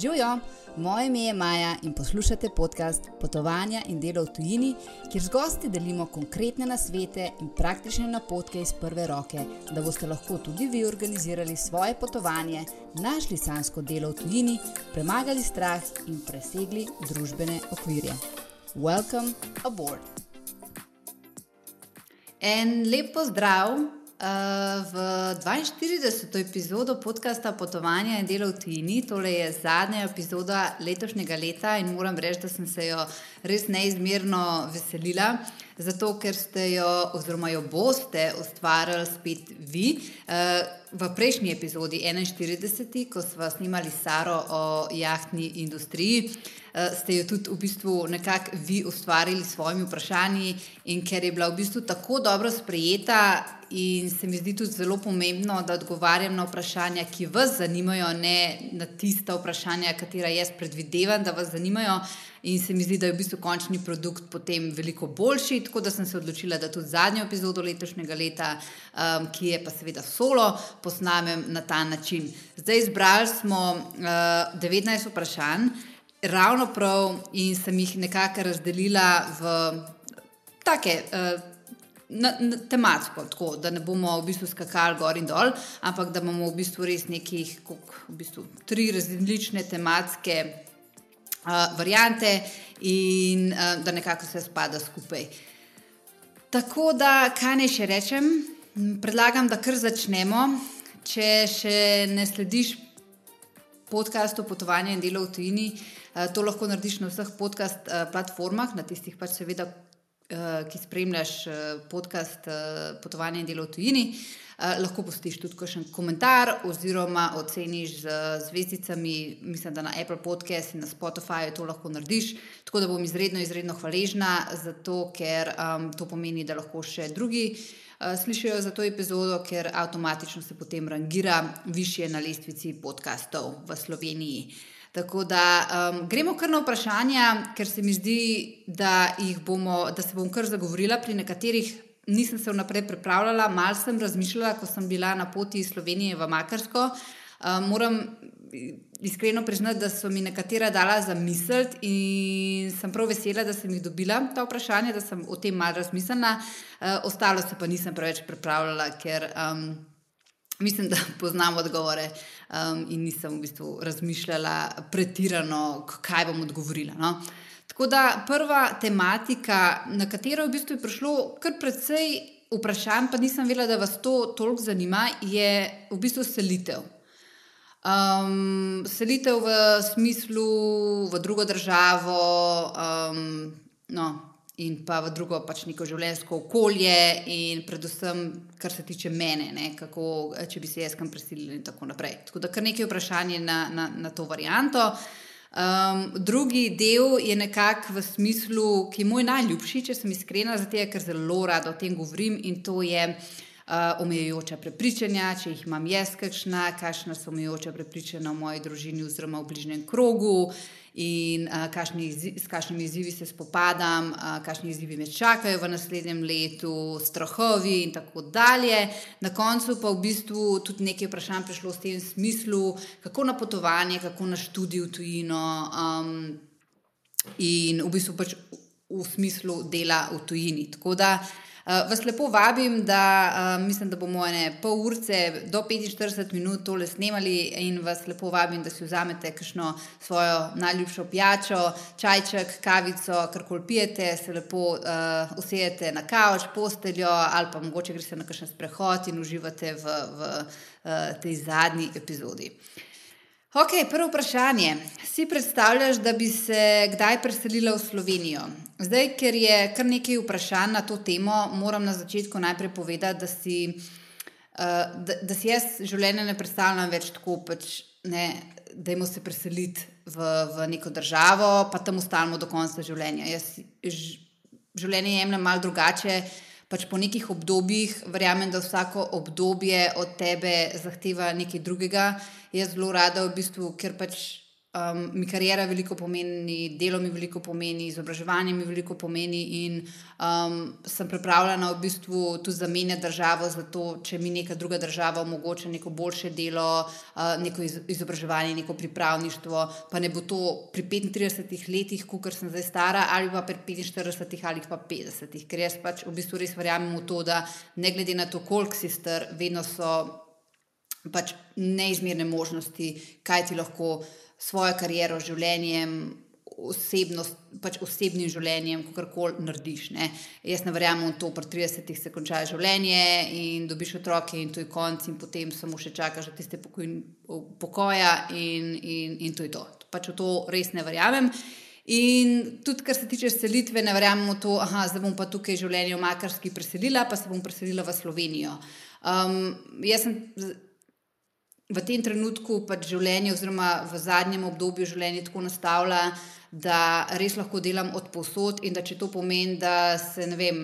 Živijo, moje ime je Maja in poslušate podcast Potovanja in delo v tujini, kjer z gosti delimo konkretne nasvete in praktične napotke iz prve roke, da boste lahko tudi vi organizirali svoje potovanje, našli sansko delo v tujini, premagali strah in presegli družbene okvirje. Welcome aboard! En lep pozdrav v 42. epizodo podcasta Potovanja in delo v Tini. Tole je zadnja epizoda letošnjega leta in moram reči, da sem se jo res neizmerno veselila, zato ker ste jo, oziroma jo boste ustvarjali spet vi. V prejšnji epizodi, 41. ko smo snimali Saro o jahtni industriji. Ste jo tudi v bistvu nekako vi ustvarili s svojimi vprašanji, in ker je bila v bistvu tako dobro sprejeta, in se mi zdi tudi zelo pomembno, da odgovarjam na vprašanja, ki vas zanimajo, ne na tista vprašanja, katera jaz predvidevam, da vas zanimajo. In se mi zdi, da je v bistvu končni produkt potem veliko boljši. Tako da sem se odločila, da tudi zadnjo epizodo letošnjega leta, um, ki je pa seveda solo, posnamem na ta način. Zdaj izbrali smo uh, 19 vprašanj, ravno prav, in sem jih nekako razdelila v take. Uh, na, na, tematsko, tako da ne bomo v bistvu skakali gor in dol, ampak da imamo v bistvu res nekih v bistvu, tri različne tematske uh, variante in uh, da nekako vse spada skupaj. Tako da, kaj naj še rečem, predlagam, da kar začnemo. Če še ne slediš podkastu Potovanje in delo v tujini, to lahko narediš na vseh podcast platformah, na tistih pač seveda, Eh, ki spremljaš podcast Potovanje in delo v tujini. Lahko postiš tudi kakšen komentar, oziroma oceniš z zvezdicami, mislim, da na Apple Podcast in na Spotify to lahko narediš. Tako da bom izredno, izredno hvaležna za to, ker um, to pomeni, da lahko še drugi uh, slišijo za to epizodo, ker avtomatično se potem rangira više na lestvici podkastov v Sloveniji. Tako da um, gremo kar na vprašanja, ker se mi zdi, da, bomo, da se bom kar zagovorila pri nekaterih. Nisem se vnaprej pripravljala, malo sem razmišljala, ko sem bila na poti iz Slovenije v Makarsko. Um, moram iskreno priznati, da so mi nekatera dala za misel in sem prav vesela, da sem jih dobila ta vprašanja, da sem o tem malo razmislila. Uh, ostalo se pa nisem preveč pripravljala, ker. Um, Mislim, da poznam odgovore um, in nisem v bistvu razmišljala pretirano, kaj bom odgovorila. No? Tako da prva tematika, na katero v bistvu je prišlo kar precej vprašanj, pa nisem vedela, da vas to toliko zanima, je v bistvu selitev. Um, selitev v smislu v drugo državo, um, no, in pa v drugo pač neko življenjsko okolje, in predvsem, kar se tiče mene, ne, kako, če bi se jaz kam preselila, in tako naprej. Tako da kar nekaj vprašanj na, na, na to varianto. Um, drugi del je nekako v smislu, ki je moj najljubši, če sem iskrena, zato ker zelo rada o tem govorim in to je uh, omejujoča prepričanja, če jih imam jaz, kakšna, kakšna so omejujoča prepričanja v moji družini oziroma v bližnjem krogu in uh, kakšni, s kakšnimi izzivi se spopadam, uh, kakšni izzivi me čakajo v naslednjem letu, strahovi in tako dalje. Na koncu pa v bistvu tudi nekaj vprašanj prišlo v tem smislu, kako na potovanje, kako na študij v tujino um, in v bistvu pač v smislu dela v tujini. Tako da Uh, vas lepo vabim, da uh, mislim, da bomo ene pol urce do 45 minut tole snemali in vas lepo vabim, da si vzamete kakšno svojo najljubšo pijačo, čajček, kavico, karkoli pijete, se lepo uh, usedete na kavč, posteljo ali pa mogoče greste na kakšen sprehod in uživate v, v uh, tej zadnji epizodi. Uh, Ok, prvo vprašanje. Si predstavljaš, da bi se kdaj preselila v Slovenijo? Zdaj, ker je kar nekaj vprašanj na to temo, moram na začetku najprej povedati, da si, uh, da, da si jaz življenje ne predstavljam več tako, pač, ne, da imamo se preseliti v, v neko državo, pa tam ostanemo do konca življenja. Jaz življenje jemljem malo drugače. Pač po nekih obdobjih, verjamem, da vsako obdobje od tebe zahteva nekaj drugega. Jaz zelo rada, v bistvu, ker pač um, mi karijera veliko pomeni, delo mi veliko pomeni, izobraževanje mi veliko pomeni, in um, sem pripravljena v bistvu tudi zamenjati državo, zato če mi neka druga država omogoča neko boljše delo, uh, neko izobraževanje, neko pripravništvo, pa ne bo to pri 35 letih, kot sem zdaj stara, ali pa pri 45 ali pa 50. Ker jaz pač v bistvu res verjamem v to, da ne glede na to, koliko si star, vedno so pač neizmerne možnosti, kaj ti lahko svojo kariero, življenjem, osebnost, pač osebnim življenjem, kako koli narediš. Ne. Jaz ne verjamem v to, pri 30-ih se konča življenje in dobiš otroke, in to je konc, in potem samo še čakaš, da tiste pokoja, in, in, in to je to. Pač v to res ne verjamem. In tudi, kar se tiče selitve, ne verjamem v to, da bom pa tukaj življenje v Makarski preselila, pa se bom preselila v Slovenijo. Um, jaz sem v tem trenutku pač življenje, oziroma v zadnjem obdobju življenja, tako nastavlja, da res lahko delam od posod in da če to pomeni, da se vem,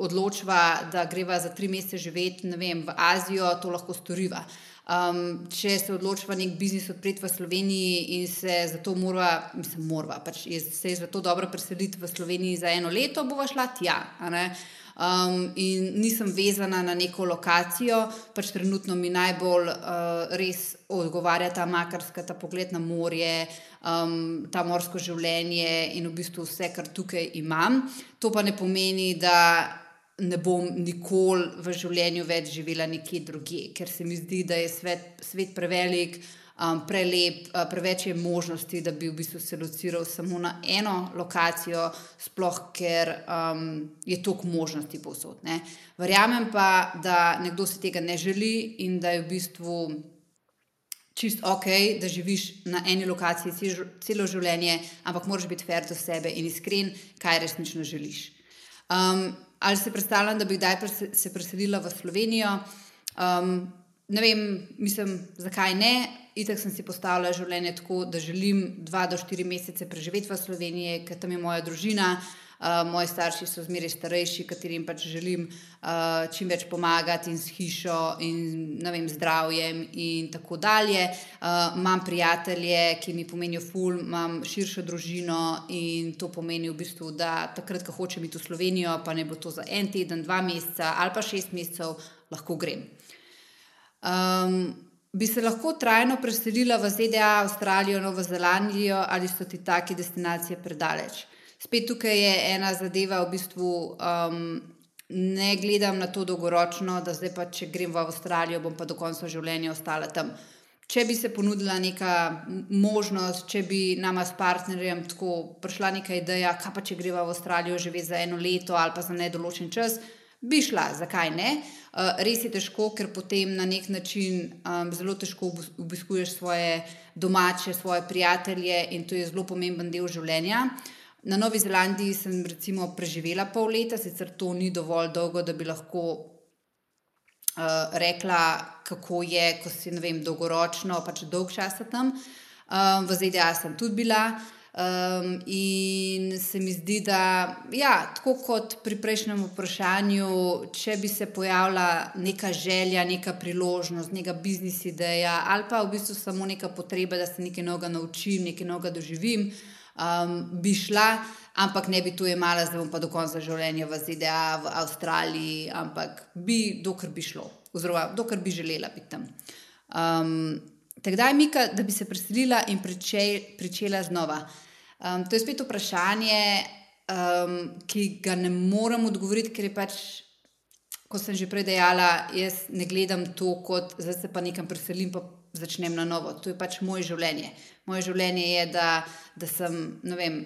odločva, da greva za tri mesece živeti vem, v Azijo, to lahko storiva. Um, če se odločva nek biznis odpreti v Sloveniji in se zato mora, mislim, mora, pač se je zato dobro preseliti v Sloveniji za eno leto, bova šla tja um, in nisem vezana na neko lokacijo, pač trenutno mi najbolj uh, res odgovarja ta makarska, ta pogled na morje, um, ta morsko življenje in v bistvu vse, kar tukaj imam. To pa ne pomeni, da. Ne bom nikoli v življenju več živela nekje drugje, ker se mi zdi, da je svet, svet prevelik, uh, um, prelep, uh, preveč je možnosti, da bi v bistvu se lociral samo na eno lokacijo, sploh ker um, je toliko možnosti povsod. Ne. Verjamem pa, da nekdo si tega ne želi in da je v bistvu. Čist ok, da živiš na eni lokaciji celo življenje, ampak moraš biti fair do sebe in iskren, kaj resnično želiš. Um, ali se predstavljam, da bi kdaj se preselila v Slovenijo? Um, ne vem, mislim, zakaj ne. Itek sem si postavila življenje tako, da želim dva do štiri mesece preživeti v Sloveniji, ker tam je moja družina, uh, moji starši so zmeraj starejši, katerim pač želim uh, čim več pomagati in s hišo in vem, zdravjem in tako dalje. Uh, imam prijatelje, ki mi pomenijo ful, imam širšo družino in to pomeni v bistvu, da takrat, ko hočem iti v Slovenijo, pa ne bo to za en teden, dva meseca ali pa šest mesecev, lahko grem. Um, bi se lahko trajno preselila v ZDA, Avstralijo, Novo Zelandijo ali so ti take destinacije predaleč. Spet tukaj je ena zadeva, v bistvu um, ne gledam na to dolgoročno, da zdaj pa če grem v Avstralijo, bom pa do konca življenja ostala tam. Če bi se ponudila neka možnost, če bi nama s partnerjem tako prišla neka ideja, kaj pa če greva v Avstralijo živeti za eno leto ali pa za nedoločen čas, bi šla, zakaj ne? Uh, res je težko, ker potem na nek način um, zelo težko obiskuješ svoje domače, svoje prijatelje in to je zelo pomemben del življenja. Na Novi Zelandiji sem recimo preživela pol leta, sicer to ni dovolj dolgo, da bi lahko uh, rekla, kako je, ko si vem, dolgoročno, pač dolg čas tam. Um, v ZDA sem tudi bila. Um, in se mi zdi, da ja, tako kot pri prejšnjem vprašanju, če bi se pojavila neka želja, neka priložnost, neka biznis ideja ali pa v bistvu samo neka potreba, da se nekaj novega naučim, nekaj novega doživim, um, bi šla, ampak ne bi to imala, zdaj bom pa do konca življenja v ZDA, v Avstraliji, ampak bi, dokler bi šlo, oziroma dokler bi želela biti tam. Um, Takdaj, Mika, da bi se preselila in pričela znova. Um, to je spet vprašanje, um, ki ga ne morem odgovoriti, ker je pač, kot sem že prej dejala, jaz ne gledam to kot zdaj se pa nekam preselim, pa začnem na novo. To je pač moje življenje. Moje življenje je, da, da sem vem,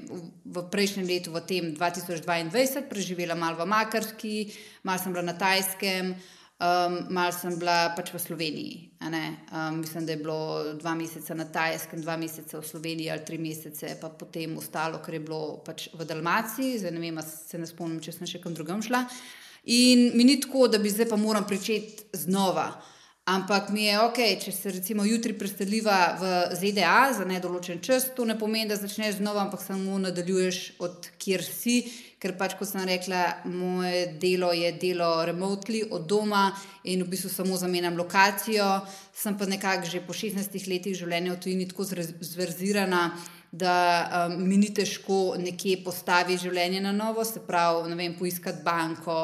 v prejšnjem letu, v tem 2022, preživela malo v Makarski, malo sem bila na Tajskem. Um, mal sem bila pač v Sloveniji. Um, mislim, da je bilo dva meseca na Tajskem, dva meseca v Sloveniji, ali tri mesece, pa potem ostalo, ker je bilo pač v Dalmaciji. Zdaj ne vem, se ne spomnim, če sem še kam drugam šla. In mi ni tako, da bi zdaj pa moram pričeti znova. Ampak mi je ok, če se recimo jutri preseliva v ZDA za nedoločen čas, to ne pomeni, da začneš znova, ampak samo nadaljuješ od kjer si, ker pač, kot sem rekla, moje delo je delo remotely od doma in v bistvu samo zamenjam lokacijo. Sem pa nekako že po 16 letih življenja v tujini tako zverzirana, da um, mi ni težko nekje postaviti življenje na novo, se pravi, vem, poiskati banko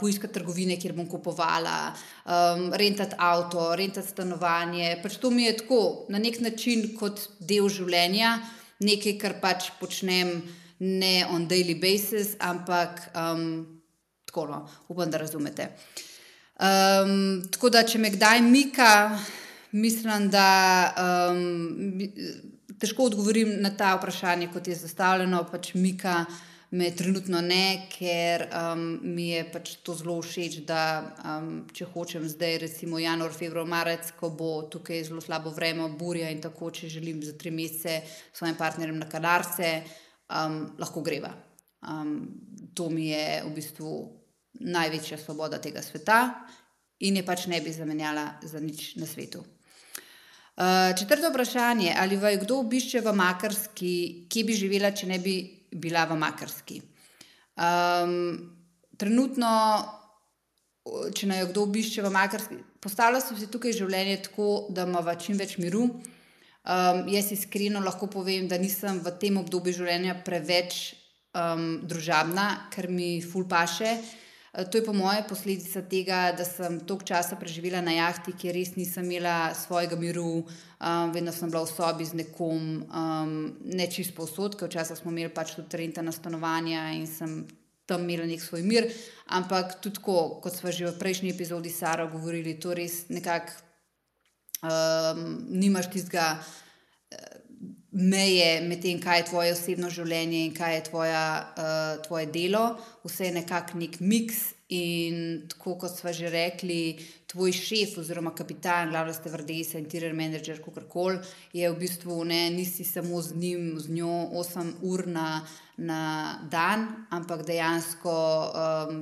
poiskati trgovine, kjer bom kupovala, um, rentati avto, rentati stanovanje. Pač to mi je tako na nek način kot del življenja, nekaj, kar pač počnem ne on daily basis, ampak um, tako, no, upam, da razumete. Um, tako da, če me kdaj mika, mislim, da um, težko odgovorim na ta vprašanje, kot je zastavljeno, pač mika me trenutno ne, ker um, mi je pač to zelo všeč, da um, če hočem zdaj, recimo januar, februar, marec, ko bo tukaj zelo slabo vreme, burja in tako, če želim za tri mesece s svojim partnerjem na Kanarce, um, lahko greva. Um, to mi je v bistvu največja svoboda tega sveta in je pač ne bi zamenjala za nič na svetu. Uh, četrto vprašanje, ali vaj kdo obišče v Makarski, kje bi živela, če ne bi bila v Makarski. Um, trenutno, če naj kdo obišče v Makarski, postavlja se tukaj življenje tako, da ima čim več miru. Um, jaz iskreno lahko povem, da nisem v tem obdobju življenja preveč um, družabna, ker mi ful paše. Eh, to je po moje posledica tega, da sem toliko časa preživela na jahti, kjer res nisem imela svojega miru, um, vedno sem bila v sobi z nekom, um, ne čist povsod, ker včasih smo imeli pač tudi renta stanovanja in sem tam imela nek svoj mir. Ampak tudi, ko, kot smo že v prejšnji epizodi Sara govorili, to res nekako um, nimaš tistega. Uh, meje med tem, kaj je tvoje osebno življenje in kaj je tvoja, uh, tvoje delo, vse je nekako nek miks. In tako kot smo že rekli, tvoj šef oziroma kapitan, glavna stevardesa, interior manager, kako koli, je v bistvu ne, nisi samo z njim, z njo 8 ur na, na dan, ampak dejansko um,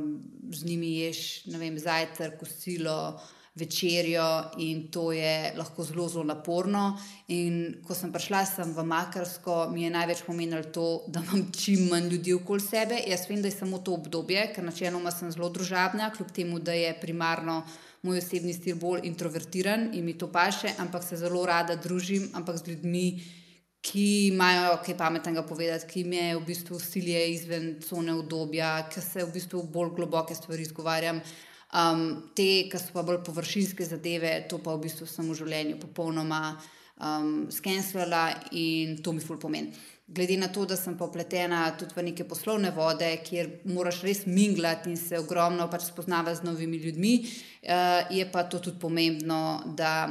z njimi ješ, ne vem, zajtrk, kosilo, uh, večerjo in to je lahko zelo, zelo naporno. In ko sem prišla sem v Makarsko, mi je največ pomenilo to, da imam čim manj ljudi okoli sebe. Jaz vem, da je samo to obdobje, ker načeloma sem zelo družabna, kljub temu, da je primarno moj osebni stil bolj introvertiran in mi to paše, ampak se zelo rada družim, ampak z ljudmi. Ki imajo kaj pametnega povedati, ki me v bistvu silijo izven cone obdobja, ki se v bistvu bolj globoke stvari izgovarjam. Um, te, ki so pa bolj površinske zadeve, to pa v bistvu sem v življenju popolnoma um, skenirala in to mi ful pomeni. Glede na to, da sem popletena tudi v neke poslovne vode, kjer moraš res minglati in se ogromno pač spoznavati z novimi ljudmi, uh, je pa to tudi pomembno, da,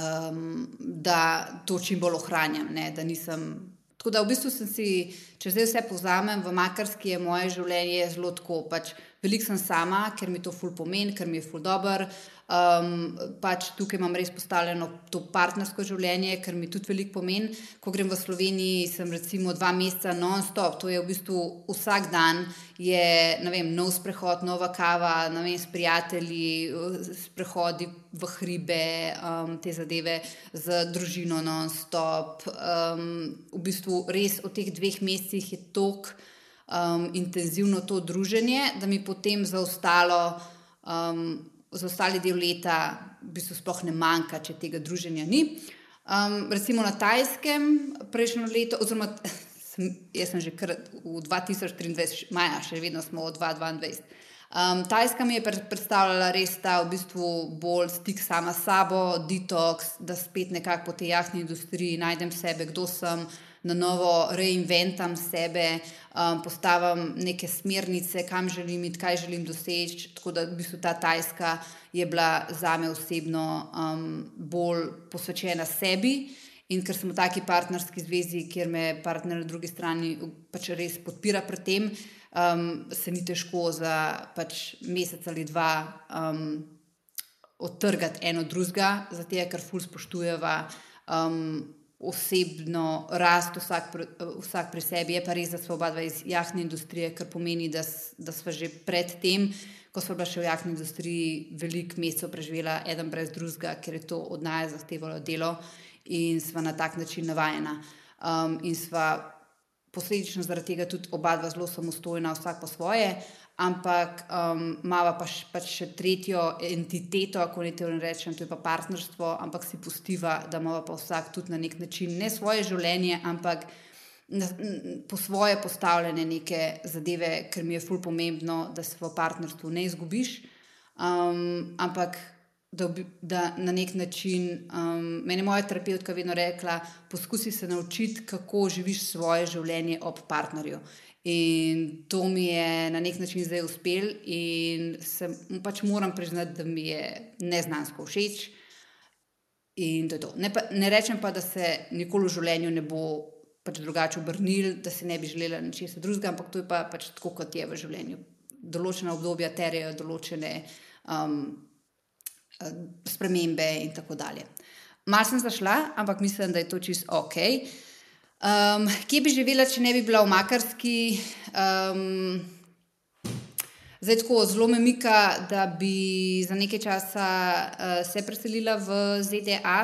um, da to čim bolj ohranjam. Ne, da nisem, tako da v bistvu sem si, če zdaj vse povzamem, v Makarski je moje življenje zelo tako. Pač, veliko sem sama, ker mi to ful pomeni, ker mi je ful dobr. Um, pač tukaj imam res postavljeno to partnersko življenje, ker mi tudi veliko pomeni. Ko grem v Sloveniji, sem recimo dva meseca non-stop, to je v bistvu vsak dan, je vem, nov sprehod, nova kava, vem, s prijatelji, sprehodi v hribe, um, te zadeve z družino non-stop. Um, v bistvu res v teh dveh mesecih je tok um, intenzivno to druženje, da mi potem za, ostalo, um, za ostali del leta v bistvu sploh ne manjka, če tega druženja ni. Um, recimo na Tajskem prejšnjo leto, oziroma sem, jaz sem že v 2023, maja, še vedno smo v 2022. Um, Tajska mi je predstavljala res ta v bistvu bolj stik sama s sabo, detoks, da spet nekako po tej jahtni industriji najdem sebe, kdo sem na novo reinventam sebe, um, postavim neke smernice, kam želim iti, kaj želim doseči. Tako da v bistvu ta Tajska je bila za me osebno um, bolj posvečena sebi. In ker smo v taki partnerski zvezi, kjer me partner na drugi strani pač res podpira pri tem, um, se ni težko za pač mesec ali dva um, odtrgati eno drugega, zato ker ful spoštujeva um, osebno rast, vsak, vsak pri sebi, je pa res, da smo oba dva iz jahne industrije, kar pomeni, da, da smo že pred tem, ko smo bili še v jahtni industriji, veliko mesecev preživela, eden brez drugega, ker je to od nas zahtevalo delo in smo na tak način navajena. Um, in sva posledično zaradi tega tudi oba dva zelo samostojna, vsak po svoje, ampak um, imamo pa pač še tretjo entiteto, ako ne te rečem, to je pa partnerstvo, ampak si pustiva, da imamo pa vsak tudi na nek način ne svoje življenje, ampak na, po svoje postavljene neke zadeve, ker mi je fully pomembno, da se v partnerstvu ne izgubiš. Um, ampak da, da na nek način, um, meni je moja terapeutka vedno rekla, poskusi se naučiti, kako živiš svoje življenje ob partnerju. In to mi je na nek način zdaj uspel, in se pač moram priznati, da mi je neznansko všeč. In to je to. Ne, pa, ne rečem pa, da se nikoli v življenju ne bo pač drugače obrnil, da si ne bi želela ničesar drugega, ampak to je pa pač tako, kot je v življenju. Določena obdobja terjajo določene. Um, spremembe in tako dalje. Mal sem zašla, ampak mislim, da je to čisto ok. Um, kje bi živela, če ne bi bila v Makarski? Um, zdaj, tako zelo me mika, da bi za nekaj časa uh, se preselila v ZDA,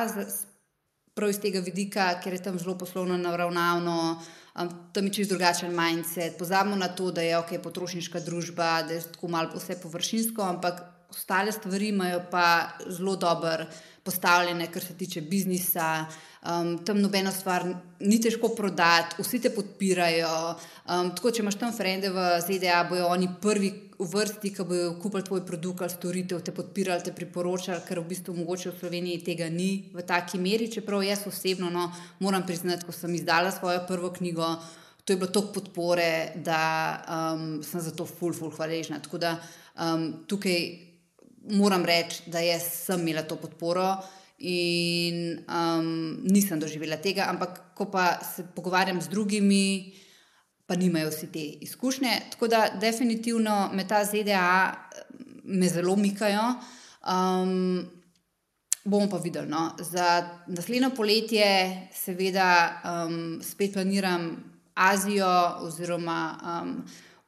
prav iz tega vidika, ker je tam zelo poslovno naravnano. Um, tam je čisto drugačen mindset. Pozabimo na to, da je ok, potrošniška družba, da je tako malo vse površinsko, ampak ostale stvari imajo pa zelo dobro postavljene, kar se tiče biznisa. Um, tam nobeno stvar ni težko prodati, vsi te podpirajo. Um, tako, če imaš tam frende v ZDA, bojo oni prvi v vrsti, ki bojo kupili tvoj produkt ali storitev, te podpirali, te priporočali, ker v bistvu mogoče v Sloveniji tega ni v taki meri. Čeprav jaz osebno no, moram priznati, ko sem izdala svojo prvo knjigo. To je bilo toliko podpore, da um, sem za to ful, ful, hvaležna. Tako da um, tukaj moram reči, da sem imela to podporo in um, nisem doživela tega, ampak ko pa se pogovarjam z drugimi, pa nimajo vsi te izkušnje. Tako da definitivno me ta ZDA me zelo mikajo. Um, bomo pa videli. No. Za naslednjo poletje, seveda, um, spet planiram Azijo oziroma. Um,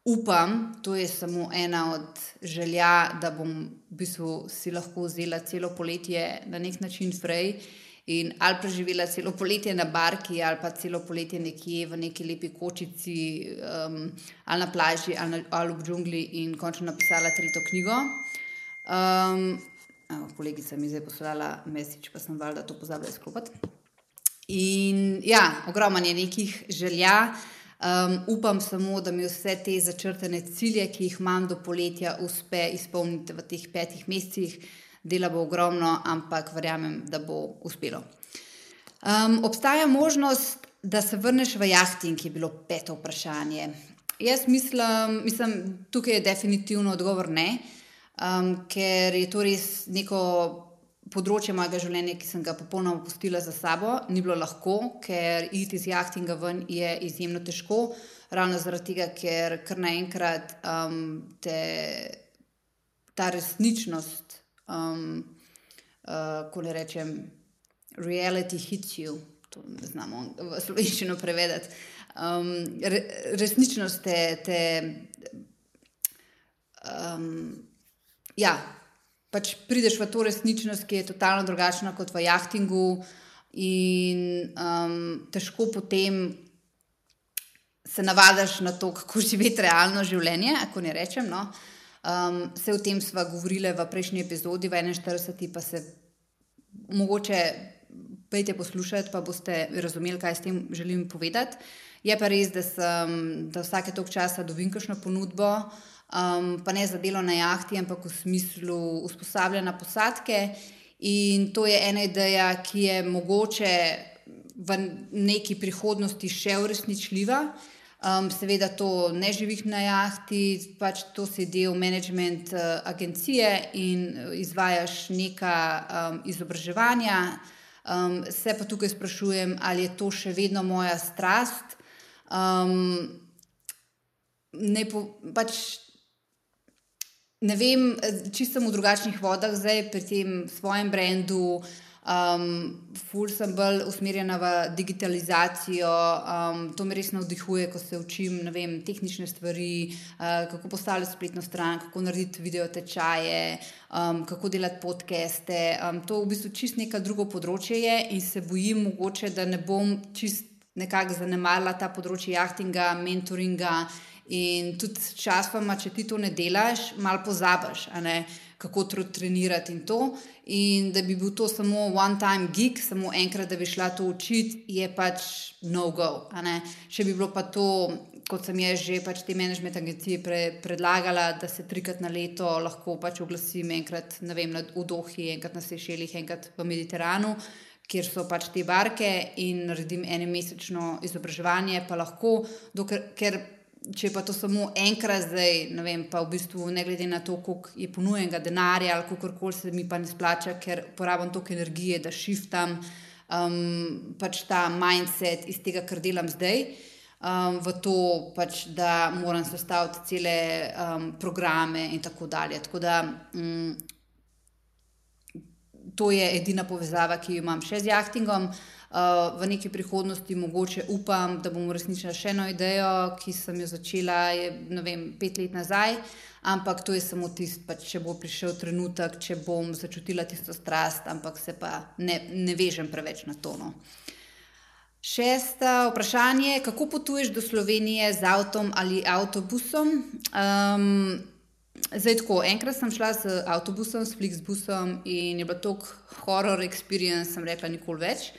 upam, to je samo ena od želja, da bom v bistvu si lahko vzela celo poletje na nek način frej. In ali preživela celo poletje na barki, ali pa celo poletje nekje v neki lepi kočici, um, ali na plaži, ali, na, ali v džungli, in končno napisala tretjo knjigo. Um, evo, kolegica mi je zdaj poslala mesič, pa sem valjda to pozabila izklopiti. In ja, ogromno je nekih želja. Um, upam samo, da mi vse te začrtane cilje, ki jih imam do poletja, uspe izpolniti v teh petih mesecih. Dela bo ogromno, ampak verjamem, da bo uspelo. Um, obstaja možnost, da se vrneš v jahting, ki je bilo peto vprašanje. Jaz mislim, mislim tukaj je definitivno odgovor ne, um, ker je to res neko področje mojega življenja, ki sem ga popolnoma pustila za sabo, ni bilo lahko, ker iti iz jahtinga ven je izjemno težko, ravno zaradi tega, ker kar naenkrat um, te ta resničnost, um, uh, ko ne rečem, reality hits you. To ne znamo v slovenščino prevedeti. Um, re, resničnost te. te um, ja, pač prideš v to resničnost, ki je totalno drugačna kot v jahtingu, in um, težko potem se navadiš na to, kako živeti realno življenje. Ako ne rečem. No? Um, vse o tem smo govorili v prejšnji epizodi, v 41. pa se mogoče pejte poslušati, pa boste razumeli, kaj s tem želim povedati. Je pa res, da, sem, da vsake tok časa dobim kakšno ponudbo um, pa ne za delo na jahti, ampak v smislu usposabljanja posadke. In to je ena ideja, ki je mogoče v neki prihodnosti še uresničljiva. Um, seveda, to ne živih na jahti, pač to si del management uh, agencije in uh, izvajaš neka um, izobraževanja. Um, se pa tukaj sprašujem, ali je to še vedno moja strast. Um, ne po, pač ne vem, čisto v drugačnih vodah, zdaj pri tem svojem brendu. Um, ful sem bolj usmerjena v digitalizacijo, um, to me res navdihuje, ko se učim vem, tehnične stvari, uh, kako postaviti spletno stran, kako narediti video tečaje, um, kako delati podcaste. Um, to v bistvu čist neko drugo področje je in se bojim, mogoče, da ne bom čist nekako zanemarila ta področje jahtinga, mentoringa. In tudi časoma, če ti to ne delaš, malo pozabiš kako trenirati in to. In da bi bil to samo one-time gig, samo enkrat, da bi šla to učiti, je pač no-go. Če bi bilo pa to, kot sem jaz že pač te management agencije pre, predlagala, da se trikrat na leto lahko pač oglasim, enkrat vem, v Dohi, enkrat na Sešeljih, enkrat v Mediteranu. Ker so pač te barke, in naredim eno mesečno izobraževanje, pa lahko, dokler, ker če pa to samo enkrat zdaj, ne vem, pa v bistvu ne glede na to, koliko je ponujenega denarja ali kako koli se mi pa ne splača, ker porabim toliko energije, da šiftam um, pač ta mindset iz tega, kar delam zdaj. Um, v to, pač, da moram sestaviti cele um, programe, in tako dalje. Tako da, um, to je edina povezava, ki jo imam še z jahtingom. Uh, v neki prihodnosti mogoče upam, da bom uresničila še eno idejo, ki sem jo začela je, vem, pet let nazaj. Ampak to je samo tisto, pač, če bo prišel trenutek, če bom začutila tisto strast, ampak se pa ne, ne vežem preveč na tono. Šesta vprašanje, kako potuješ do Slovenije z avtom ali avtobusom? Um, zdaj, tako, enkrat sem šla z avtobusom, s Flixbusom in je bilo to horror experience, sem rekla, nikoli več.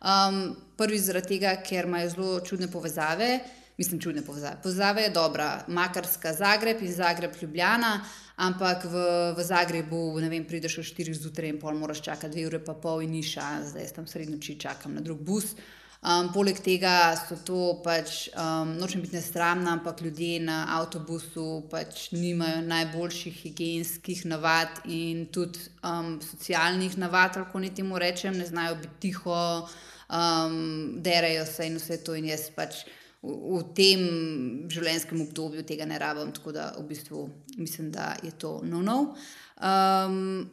Um, prvi zaradi tega, ker imajo zelo čudne povezave, mislim, čudne povezave. Povezava je dobra, Makarska, Zagreb in Zagreb, Ljubljana, ampak v, v Zagrebu, ne vem, prideš v 4 zjutraj in pol, moraš čakati 2 ure pa pol in niša, zdaj tam srednjo noči čakam na drug bus. Um, poleg tega so to pač, um, nočem biti nesramna, ampak ljudje na avtobusu pač nimajo najboljših higijenskih navad in tudi um, socialnih navad, kako niti mu rečem, ne znajo biti tiho um, derajo se in vse to. In jaz pač v, v tem življenjskem obdobju tega ne rabim, tako da v bistvu mislim, da je to no-no. Um,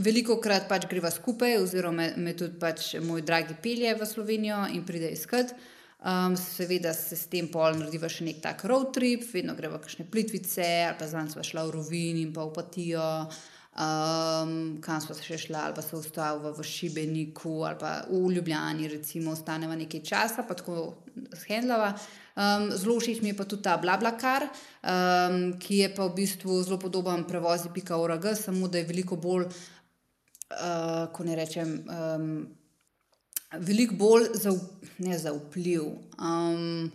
veliko krat pač greva skupaj, oziroma me, me tudi pač moj dragi pelje v Slovenijo in pride iskat. Um, seveda se s tem pol narediva še nek tak road trip, vedno greva kakšne plitvice, ali pa zdaj smo šla v Rovin in pa v Patijo um, kam se še šli, ali pa se ustavili v Šibeniku, ali pa v Ljubljani, recimo, ostaneva nekaj časa, pa tako shendlava. Um, zelo všeč mi je pa tudi ta Blablakar, um, ki je pa v bistvu zelo podoben prevozi.org, samo da je veliko bolj, uh, ko ne rečem, um, veliko bolj za, ne, za vpliv. Um,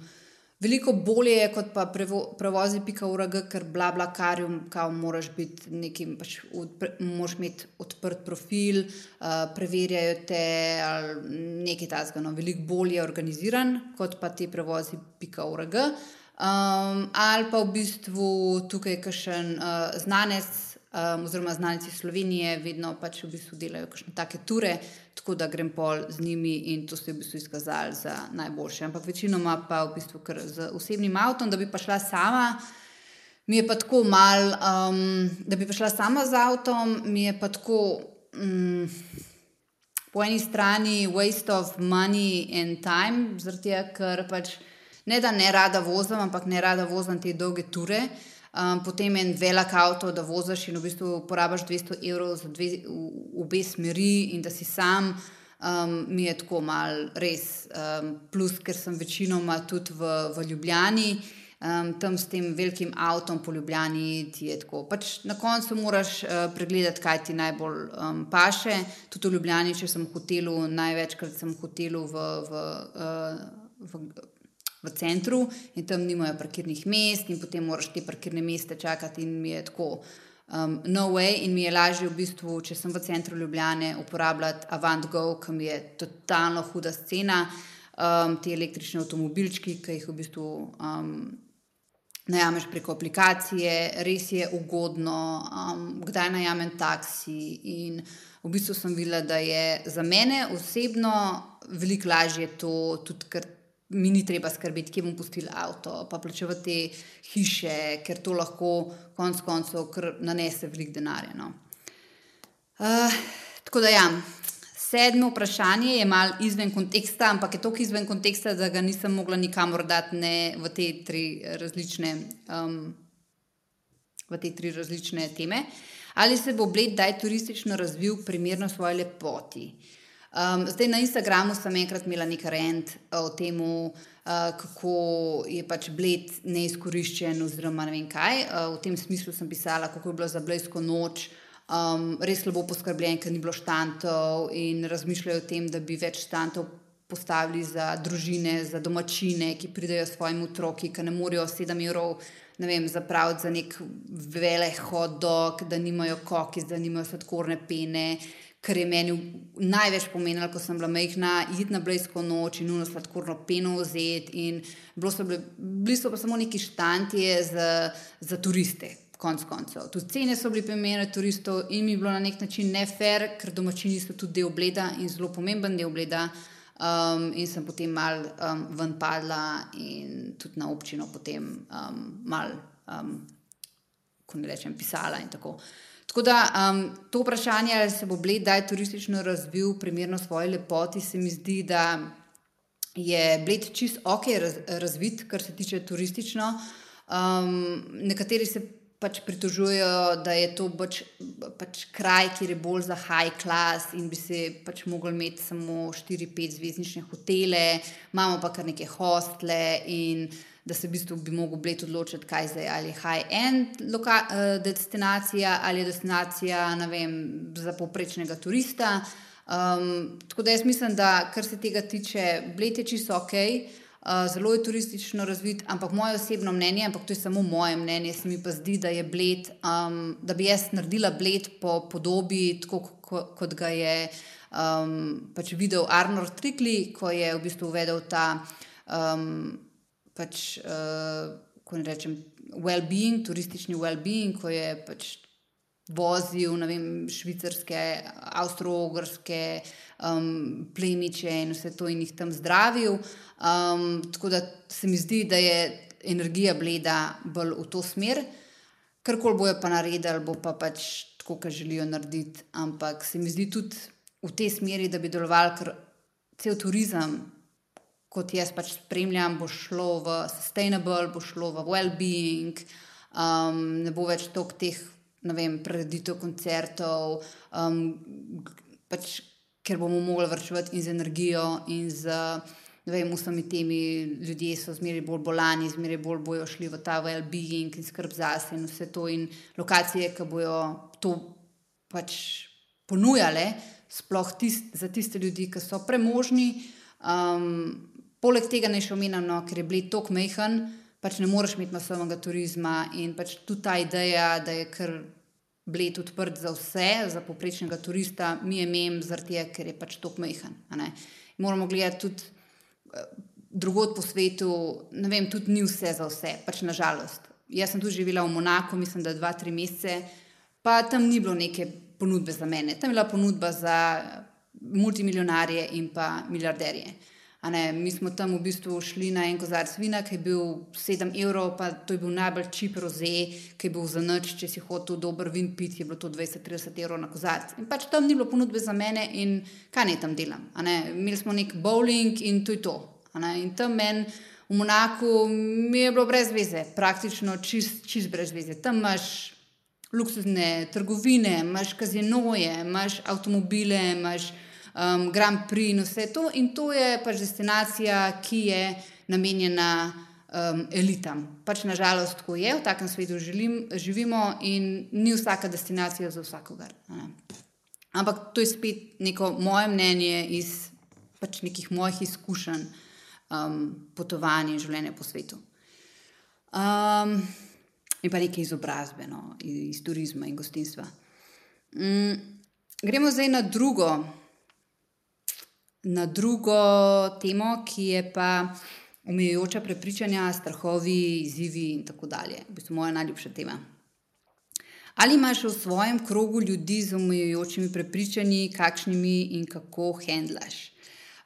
Veliko bolje je kot pa prevozi pika.org, ker bla bla karjum, kao moraš biti nekim, pač moraš imeti odprt profil, uh, preverjajo te ali nekaj tasga. No, veliko bolje je organiziran kot pa ti prevozi pika.org. Um, ali pa v bistvu tukaj kakšen uh, znanec um, oziroma znanci Slovenije vedno pač v bistvu delajo kakšne take ture, tako da grem pol z njimi in to se je v bistvu izkazalo za najboljše. Ampak večinoma pa v bistvu kar z osebnim avtom, da bi pa šla sama. Mi je pa tako mal, um, da bi šla sama z avtom, mi je pa tako um, po eni strani waste of money and time, zaradi tega, ker pač ne da ne rada vozim, ampak ne rada vozim te dolge ture. Uh, um, potem en velik avto, da voziš in v bistvu porabiš 200 evrov za dve, v, obe smeri, in da si sam, um, mi je tako mal res. Um, plus, ker sem večinoma tudi v, v Ljubljani. Um, tam s tem velikim avtom po Ljubljani ti je tako. Pač na koncu moraš uh, pregledati, kaj ti najbolj um, paše. Tudi v Ljubljani, če sem v hotelu, največkrat sem v hotelu v, v, uh, v v centru in tam nimajo parkirnih mest, in potem moraš te parkirne mesta čakati, in mi je tako. Um, no way, in mi je lažje, v bistvu, če sem v centru Ljubljane, uporabljati AvantGo, ki mi je totalno huda scena, um, ti električni avtomobilčki, ki jih v bistvu um, najameš preko aplikacije, res je ugodno, um, kdaj najamem taksi. In v bistvu sem videla, da je za mene osebno veliko lažje to, tudi ker mi ni treba skrbeti, kje bom pustil avto, pa plačevati hiše, ker to lahko konec koncev nanese veliko denarja. No. Uh, tako da, ja, sedmo vprašanje je mal izven konteksta, ampak je toliko izven konteksta, da ga nisem mogla nikamor dati v te tri različne, um, v te tri različne teme. Ali se bo Bled daj turistično razvil primerno svoje lepoti? Um, zdaj na Instagramu sem enkrat imela nekaj rent o tem, uh, kako je pač Bled neizkoriščen, oziroma ne vem kaj. Uh, v tem smislu sem pisala, kako je bilo za Blejsko noč um, res slabo poskrbljen, ker ni bilo štantov in razmišljajo o tem, da bi več štantov postavili za družine, za domačine, ki pridejo s svojimi otroki, ki ne morejo sedem evrov. Ne vem, zapraviti za nek velik hodok, da nimajo koki, da nimajo sladkorne pene, kar je meni največ pomenilo, ko sem bila majhna, iti na blejsko noč in uno sladkorno peno vzeti. Bili so pa samo neki štanti za, za turiste, konc koncev. Tudi cene so bile primerjene turistov in mi je bilo na nek način ne fair, ker domačini so tudi del bleda in zelo pomemben del bleda. Um, in sem potem mal um, ven padla in tudi na občino potem um, mal, um, ko ne rečem, pisala in tako. Tako da um, to vprašanje, ali se bo bled daj turistično razvil, primerno svoje lepoti, se mi zdi, da je bled čist ok raz, razvit, kar se tiče turistično. Um, nekateri se pač pritožujejo, da je to pač, pač kraj, kjer je bolj za high class in bi se pač mogli imeti samo 4-5 zvezdnične hotele, imamo pa kar neke hostele in da se v bistvu bi mogel bled odločiti, kaj zdaj ali high-end uh, destinacija ali destinacija vem, za povprečnega turista. Um, tako da jaz mislim, da kar se tega tiče, bled je čisto ok. Eh, zelo je turistično razvit, ampak moje osebno mnenje, ampak to je samo moje mnenje, se mi pa zdi, da je bled, um, da bi jaz naredila bled po podobi, tako kot ga je um, pač videl Arnold Trikli, ko je v bistvu uvedel ta, um, pač, uh, ko ne rečem, well-being, turistični well-being, ko je pač vozil vem, švicarske, avstro-ogrske um, plemiče in vse to in jih tam zdravil. Um, tako da se mi zdi, da je energija bleda bolj v to smer, kar koli bojo pa naredili, bo pa pač tako, kot želijo narediti. Ampak se mi zdi tudi v tej smeri, da bi deloval, ker cel turizem, kot jaz pač spremljam, bo šlo v sustainable, bo šlo v well-being, um, ne bo več toliko teh. Preditev koncertov, um, pač, ker bomo mogli vrčevati in z energijo, in z vem, vsemi temi ljudmi so zmeraj bolj bolani, zmeraj bolj bojo šli v ta well-being in skrb zase in vse to. In lokacije, ki bojo to pač ponujale, sploh tist, za tiste ljudi, ki so premožni. Um, poleg tega ne omenjam, no, ker je bil tok mehen, pač ne moreš imeti masovnega turizma in pač tudi ta ideja, da je kar. Bled odprt za vse, za poprečnega turista, mi je mem, zaradi tega, ker je pač tako majhen. Moramo gledati tudi drugod po svetu, ne vem, tudi ni vse za vse, pač nažalost. Jaz sem tu živela v Monaku, mislim, da dva, tri mesece, pa tam ni bilo neke ponudbe za mene. Tam je bila ponudba za multimiljonarje in pa milijarderje. Mi smo tam v bistvu šli na en kozarc vina, ki je bil 7 evrov, pa to je bil najbolj čip roze, ki je bil za noč, če si hotel dober vin piti, je bilo to 20-30 evrov na kozarc. In pač tam ni bilo ponudbe za mene in kaj naj tam delam. Imeli smo nek bowling in to je to. In tam meni v Monaku mi je bilo brez veze, praktično čist, čist brez veze. Tam imaš luksuzne trgovine, imaš kazinoje, imaš avtomobile, imaš um, Grand Prix in vse to. In to je pač destinacija, ki je namenjena um, elitam. Pač nažalost, tako je, v takem svetu želim, živimo in ni vsaka destinacija za vsakogar. Ampak to je spet neko moje mnenje iz pač nekih mojih izkušenj um, potovanj in življenja po svetu. Um, in pa nekaj izobrazbe, no, iz, iz turizma in gostinstva. Um, gremo zdaj na drugo na drugo temo, ki je pa omejujoča prepričanja, strahovi, izzivi in tako dalje. V bistvu moja najljubša tema. Ali imaš v svojem krogu ljudi z omejujočimi prepričanji, kakšnimi in kako handlaš?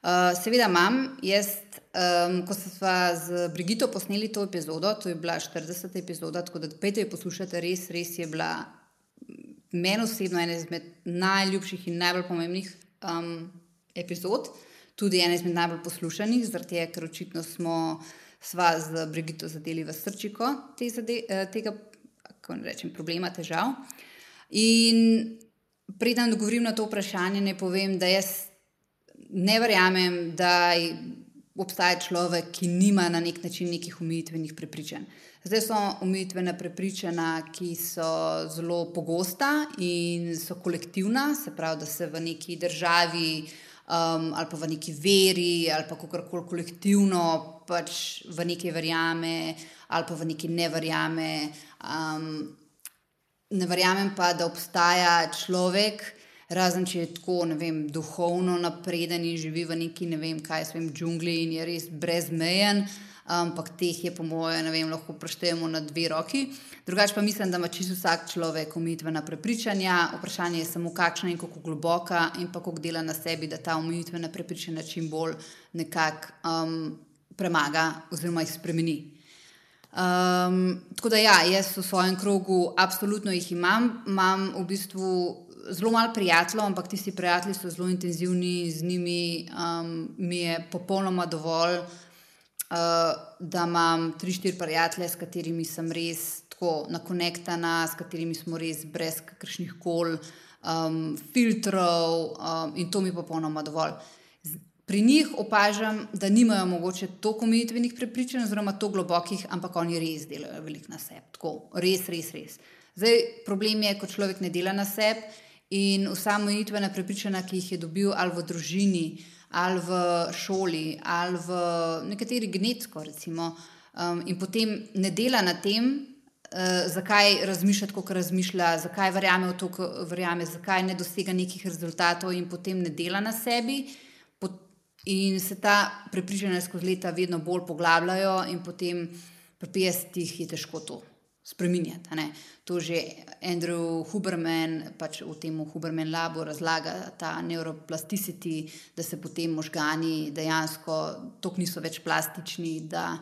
Uh, seveda imam, jaz, um, ko smo z Brigito posneli to epizodo, to je bila 40. epizoda, tako da pejte jo poslušati, res, res je bila meni osebno ena izmed najljubših in najbolj pomembnih um, epizod, tudi ena izmed najbolj poslušanih, zaradi tega, ker očitno smo sva z Brigito zadeli v srčiko te zade, eh, tega rečem, problema, težav. In preden odgovorim na to vprašanje, ne povem, da jaz ne verjamem, da obstaja človek, ki nima na nek način nekih umitvenih prepričanj. Zdaj so umitvena prepričanja, ki so zelo pogosta in so kolektivna, se pravi, da se v neki državi um, ali pa v neki veri ali pa kako koli kolektivno pač v nekaj verjame ali pa v nekaj ne verjame. Um, ne verjamem pa, da obstaja človek, razen če je tako vem, duhovno napreden in živi v neki ne vem kaj, svem džungli in je res brezmejen. Ampak teh je, po mojem, lahko preštejemo na dve roki. Drugač pa mislim, da ima čisto vsak človek umitvena prepričanja. Vprašanje je samo, kakšna in kako globoka, in pa kako dela na sebi, da ta umitvena prepričanja čim bolj nekako um, premaga oziroma jih spremeni. Um, tako da, ja, jaz v svojem krogu absolutno jih imam. Imam v bistvu zelo malo prijateljev, ampak tisti prijatelji so zelo intenzivni, z njimi um, mi je popolnoma dovolj, da imam tri, štiri prijatelje, s katerimi sem res tako nakonektana, s katerimi smo res brez kakršnih koli um, filtrov um, in to mi je popolnoma dovolj. Pri njih opažam, da nimajo mogoče toliko omejitvenih prepričanj, oziroma tako globokih, ampak oni res delajo veliko na sebi. Tako, res, res, res. Zdaj, problem je, ko človek ne dela na sebi in vsa omejitvena prepričanja, ki jih je dobil ali v družini, ali v šoli, ali v nekateri genetsko, recimo, um, in potem ne dela na tem, uh, zakaj razmišlja tako, kot razmišlja, zakaj verjame v to, kar verjame, zakaj ne dosega nekih rezultatov in potem ne dela na sebi. In se ta prepričanja skozi leta vedno bolj poglabljajo, in potem pri 50-ih je težko to spremenjati. To že Andrew Huberman, pač v tem Huberman labu, razlaga ta neuroplasticity, da se potem možgani dejansko tako niso več plastični, da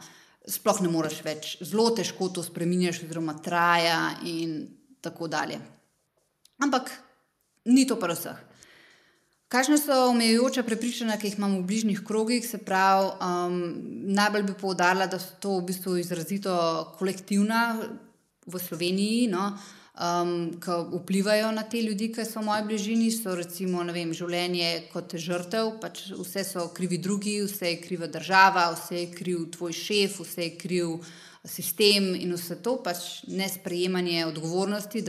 sploh ne moreš več, zelo težko to spremenjaš, oziroma traja in tako dalje. Ampak ni to pa vseh. Kakšne so omejujoče prepričanja, ki jih imamo v bližnjih krogih? Se pravi, um, najbolj bi poudarila, da so to v bistvu izrazito kolektivna v Sloveniji, no, um, ki vplivajo na te ljudi, ki so v moji bližini. So recimo vem, življenje kot žrtev, pač vse so krivi drugi, vse je kriva država, vse je kriv tvoj šef, vse je kriv sistem in vse to pač nesprejemanje odgovornosti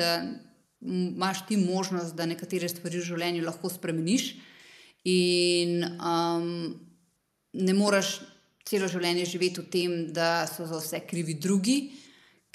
imaš ti možnost, da nekatere stvari v življenju lahko spremeniš, in um, ne moreš celo življenje živeti v tem, da so za vse krivi drugi,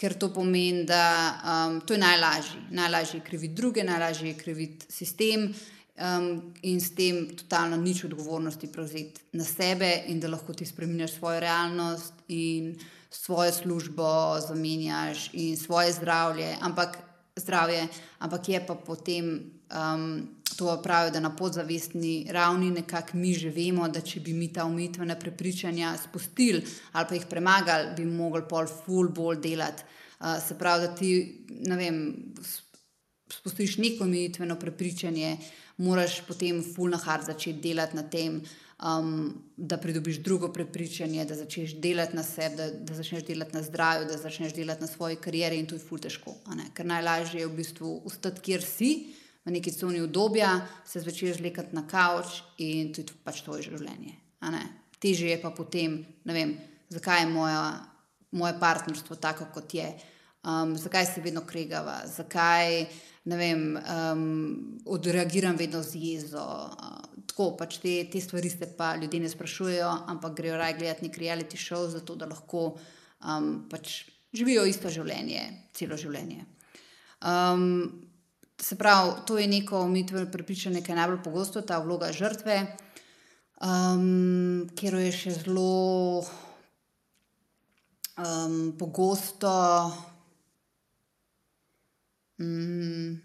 ker to pomeni, da um, to je najlažje. Najlažje je kriviti druge, najlažje je kriviti sistem. Um, in s tem totalno nič odgovornosti prevzeti na sebe, in da lahko ti spremeniš svojo realnost in svojo službo, zamenjaš in svoje zdravje. Ampak zdravje, ampak je pa potem um, to pravijo, da na podzavestni ravni nekako mi že vemo, da če bi mi ta umitvena prepričanja spustili ali pa jih premagali, bi mogli pol ful bolj delati. Uh, se pravi, da ti ne vem. Spustiš neko umitveno prepričanje, moraš potem fulno hard začeti delati na tem, uh, um, da pridobiš drugo prepričanje, da začneš delati na sebi, da, da začneš delati na zdravju, da začneš delati na svoji karieri in to je ful težko. Ker najlažje je v bistvu ustati, kjer si, v neki coni obdobja, se zvečer zlekati na kavč in to je pač tvoje življenje. Teže je pa potem, ne vem, zakaj je moja, moje partnerstvo tako, kot je. Um, zakaj se vedno kregava, zakaj vem, um, odreagiram vedno z jezo. Uh, tako pač te, te stvari se pa ljudje ne sprašujejo, ampak grejo raje gledati nek reality show, zato da lahko um, pač živijo isto življenje, celo življenje. Um, se pravi, to je neko umitveno prepričanje, ki je najbolj pogosto, ta vloga žrtve, um, ker je še zelo um, pogosto. Um,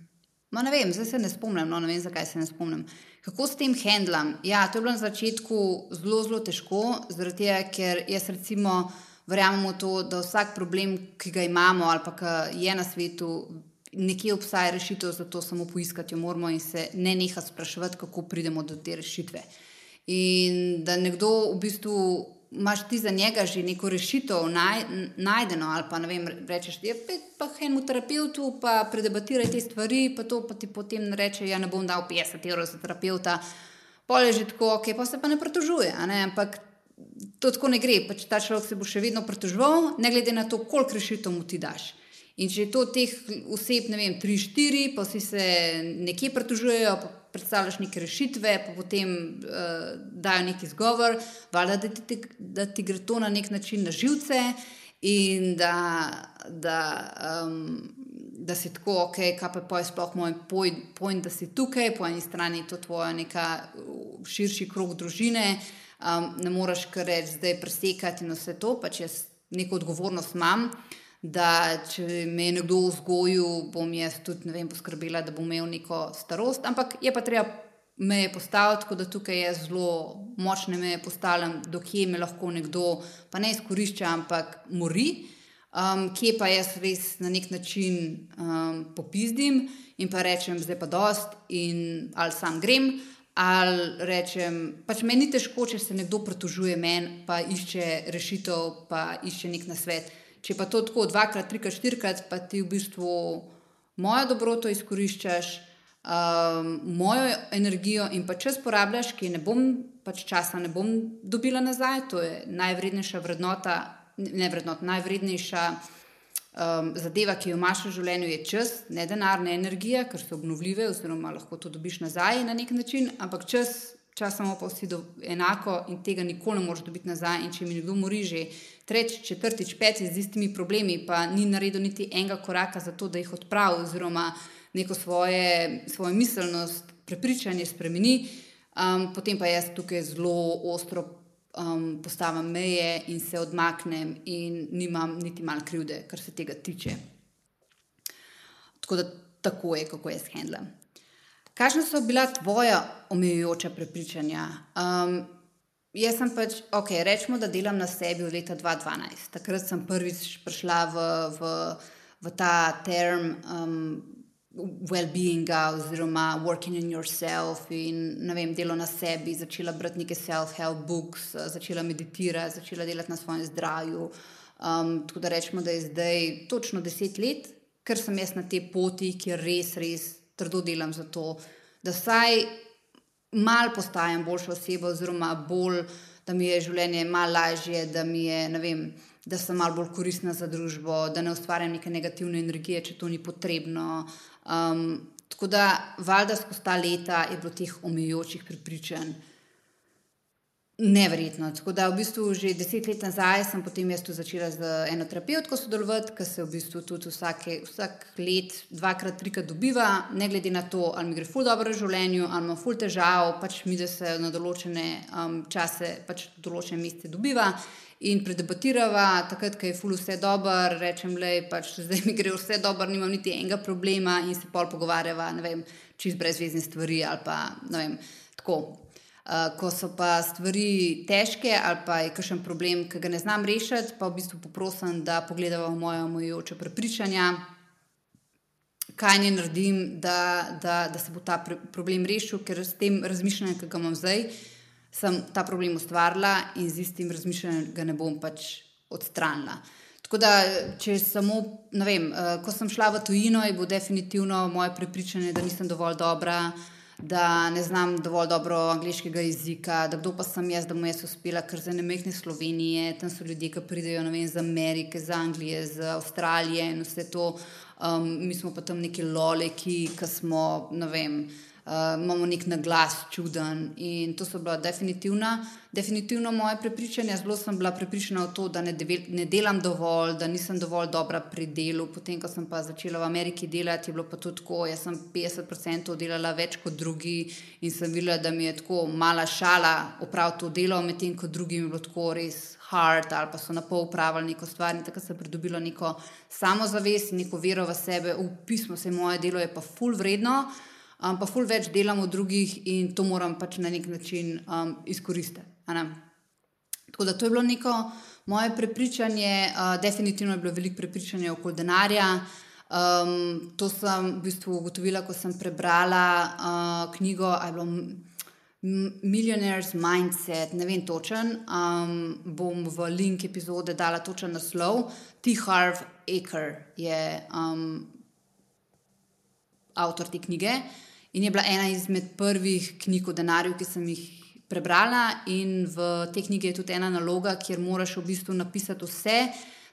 ne vem, zdaj se ne spomnim, no, ne vem, zakaj se ne spomnim. Kako s tem handlam? Ja, to je bilo na začetku zelo, zelo težko, zaradi tega, ker jaz recimo verjamem v to, da vsak problem, ki ga imamo ali pa ki je na svetu, nekje obstaja rešitev, zato samo poiskati jo moramo in se ne neha spraševati, kako pridemo do te rešitve. In da nekdo v bistvu. Máš ti za njega že neko rešitev naj, najdeno, ali pa ne vem, rečeš, da ja, je pa enemu terapeutu, pa predebatiraj te stvari, pa to pa ti potem reče, ja, ne bom dal 50 evrov za terapeuta, pol je že tako, ok, pa se pa ne pritožuje. Ne? Ampak to tako ne gre, pač ta človek se bo še vedno pritoževal, ne glede na to, koliko rešitev mu ti daš. In če je to teh oseb, ne vem, tri, štiri, pa si se nekje pritožujejo, predstavljaš neke rešitve, pa potem uh, dajo neki izgovor, valjda, da, da, da ti gre to na nek način na živce in da, da, um, da si tako, ok, kaj pa je sploh moj pojem, da si tukaj, po eni strani je to tvoja neka širši krog družine, um, ne moreš kar reči, zdaj presekati in vse to, pač jaz neko odgovornost imam da če me je nekdo vzgojil, bom jaz tudi vem, poskrbela, da bom imel neko starost. Ampak je pa treba meje postaviti, tako da tukaj jaz zelo močne meje postavljam, dokje me lahko nekdo, pa ne izkorišča, ampak mori. Um, kje pa jaz res na nek način um, popizdim in pa rečem, zdaj pa dost, in ali sam grem, ali rečem, pač meni ni težko, če se nekdo pritožuje meni, pa išče rešitev, pa išče nek nasvet. Če pa to tako dvakrat, trikrat, štirikrat, pa ti v bistvu mojo dobroto izkoriščaš, um, mojo energijo in pa čas porabljaš, ki ne bom, pač časa ne bom dobila nazaj, to je najvrednejša vrednota, ne vrednota, najvrednejša um, zadeva, ki jo imaš v življenju, je čas, ne denar, ne energija, ker so obnovljive, oziroma lahko to dobiš nazaj na nek način, ampak čas časoma pa vsi do, enako in tega nikoli ne moreš dobiti nazaj. In če mi nekdo mori že tretjič, četrtič, petič z istimi problemi, pa ni naredil niti enega koraka za to, da jih odpravi, oziroma neko svoje, svojo miselnost, prepričanje spremeni, um, potem pa jaz tukaj zelo ostro um, postavim meje in se odmaknem, in nimam niti malo krivde, kar se tega tiče. Tako da tako je, kako jaz handlam. Kakšna so bila tvoja omejujoča prepričanja? Um, jaz sem pač, ok, rečemo, da delam na sebi od leta 2012. Takrat sem prvič prišla v, v, v ta term um, well-beinga oziroma working in yourself in vem, delo na sebi, začela brati neke self-help books, začela meditirati, začela delati na svojem zdravju. Um, tako da rečemo, da je zdaj točno deset let, ker sem jaz na tej poti, kjer res, res trdo delam za to, da vsaj malo postajam boljša oseba, oziroma bolj, da mi je življenje malo lažje, da, je, vem, da sem malo bolj koristna za družbo, da ne ustvarjam neke negativne energije, če to ni potrebno. Um, tako da, valjda skozi ta leta je bilo teh omejujočih prepričanj. Neverjetno. Tako da, v bistvu, že deset let nazaj sem potem jaz tu začela z eno terapevtko sodelovati, ki se v bistvu tudi vsake, vsak let, dvakrat, trikrat dobiva, ne glede na to, ali mi gre ful dobro v življenju, ali ima ful težav, pač mi da se na določene um, čase, pač določene meste dobiva. In predebatirava, takrat, ko je ful vse dobro, rečem, da pač zdaj mi gre vse dobro, nimam niti enega problema, in se pol pogovarjava, ne vem, čist brezvezne stvari ali pa ne vem. Tako, ko so pa stvari težke ali pa je kakšen problem, ki ga ne znam rešiti, pa v bistvu poprosim, da pogledamo moje omejujoče prepričanja, kaj ne naredim, da, da, da se bo ta problem rešil, ker s tem razmišljanjem, ki ga imam zdaj, sem ta problem ustvarila in z istim razmišljanjem ga ne bom pač odstranila. Tako da, če samo, ne vem, uh, ko sem šla v tujino, je bilo definitivno moje prepričanje, da nisem dovolj dobra da ne znam dovolj dobro angliškega jezika, da kdo pa sem jaz, da mu jaz uspela, ker za ne mehne Slovenije, tam so ljudje, ki pridejo vem, iz Amerike, iz Anglije, iz Avstralije in vse to. Um, mi smo pa tam neki loleki, ki smo, ne vem imamo nek naglas čuden. In to so bila definitivna, definitivno moje prepričanje. Zelo sem bila prepričana v to, da ne, devel, ne delam dovolj, da nisem dovolj dobra pri delu. Potem, ko sem pa začela v Ameriki delati, je bilo pa tudi tako. Jaz sem 50% delala več kot drugi in sem videla, da mi je tako mala šala opraviti to delo, medtem ko drugim je bilo tako res. Hard, ali pa so na pol upravili neko stvar, in tako sem pridobila neko samozavest, neko vero v sebe, v pismo, se moje delo je pa full vredno. Uh, um, pa ful več delam od drugih in to moram pač na nek način um, izkoristiti. Tako da to je bilo neko moje prepričanje, uh, definitivno je bilo veliko prepričanja okoli denarja. Um, to sem v bistvu ugotovila, ko sem prebrala uh, knjigo Millionaire's Mindset, ne vem točen. Um, bom v link epizode dala točen naslov. T. Harv Aker je um, avtor te knjige in je bila ena izmed prvih knjig o denarju, ki sem jih prebrala. In v tej knjigi je tudi ena naloga, kjer moraš v bistvu napisati vse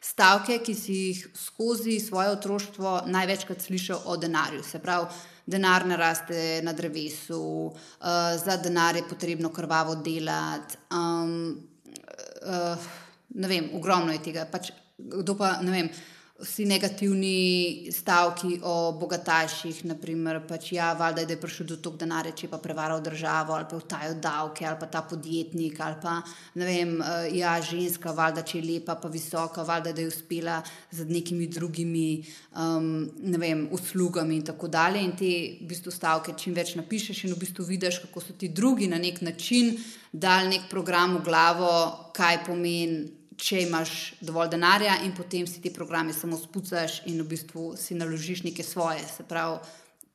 stavke, ki si jih skozi svoje otroštvo največkrat slišal o denarju. Se pravi, denar ne raste na drevesu, uh, za denar je potrebno krvavo delati. Um, uh, ne vem, ogromno je tega. Pač, kdo pa ne vem vsi negativni stavki o bogataših, naprimer, pač ja, valjda, da je prišel do tog denarja, če pa prevaral državo ali pa vtajo davke ali pa ta podjetnik ali pa ne vem, eh, ja, ženska, valjda, če je lepa pa visoka, valjda, da je uspela z nekimi drugimi, um, ne vem, uslugami in tako dalje. In te v bistvu stavke čim več napišeš in v bistvu vidiš, kako so ti drugi na nek način dal nek program v glavo, kaj pomeni če imaš dovolj denarja in potem si ti programe samo spucaš in v bistvu si naložiš neke svoje. Se pravi,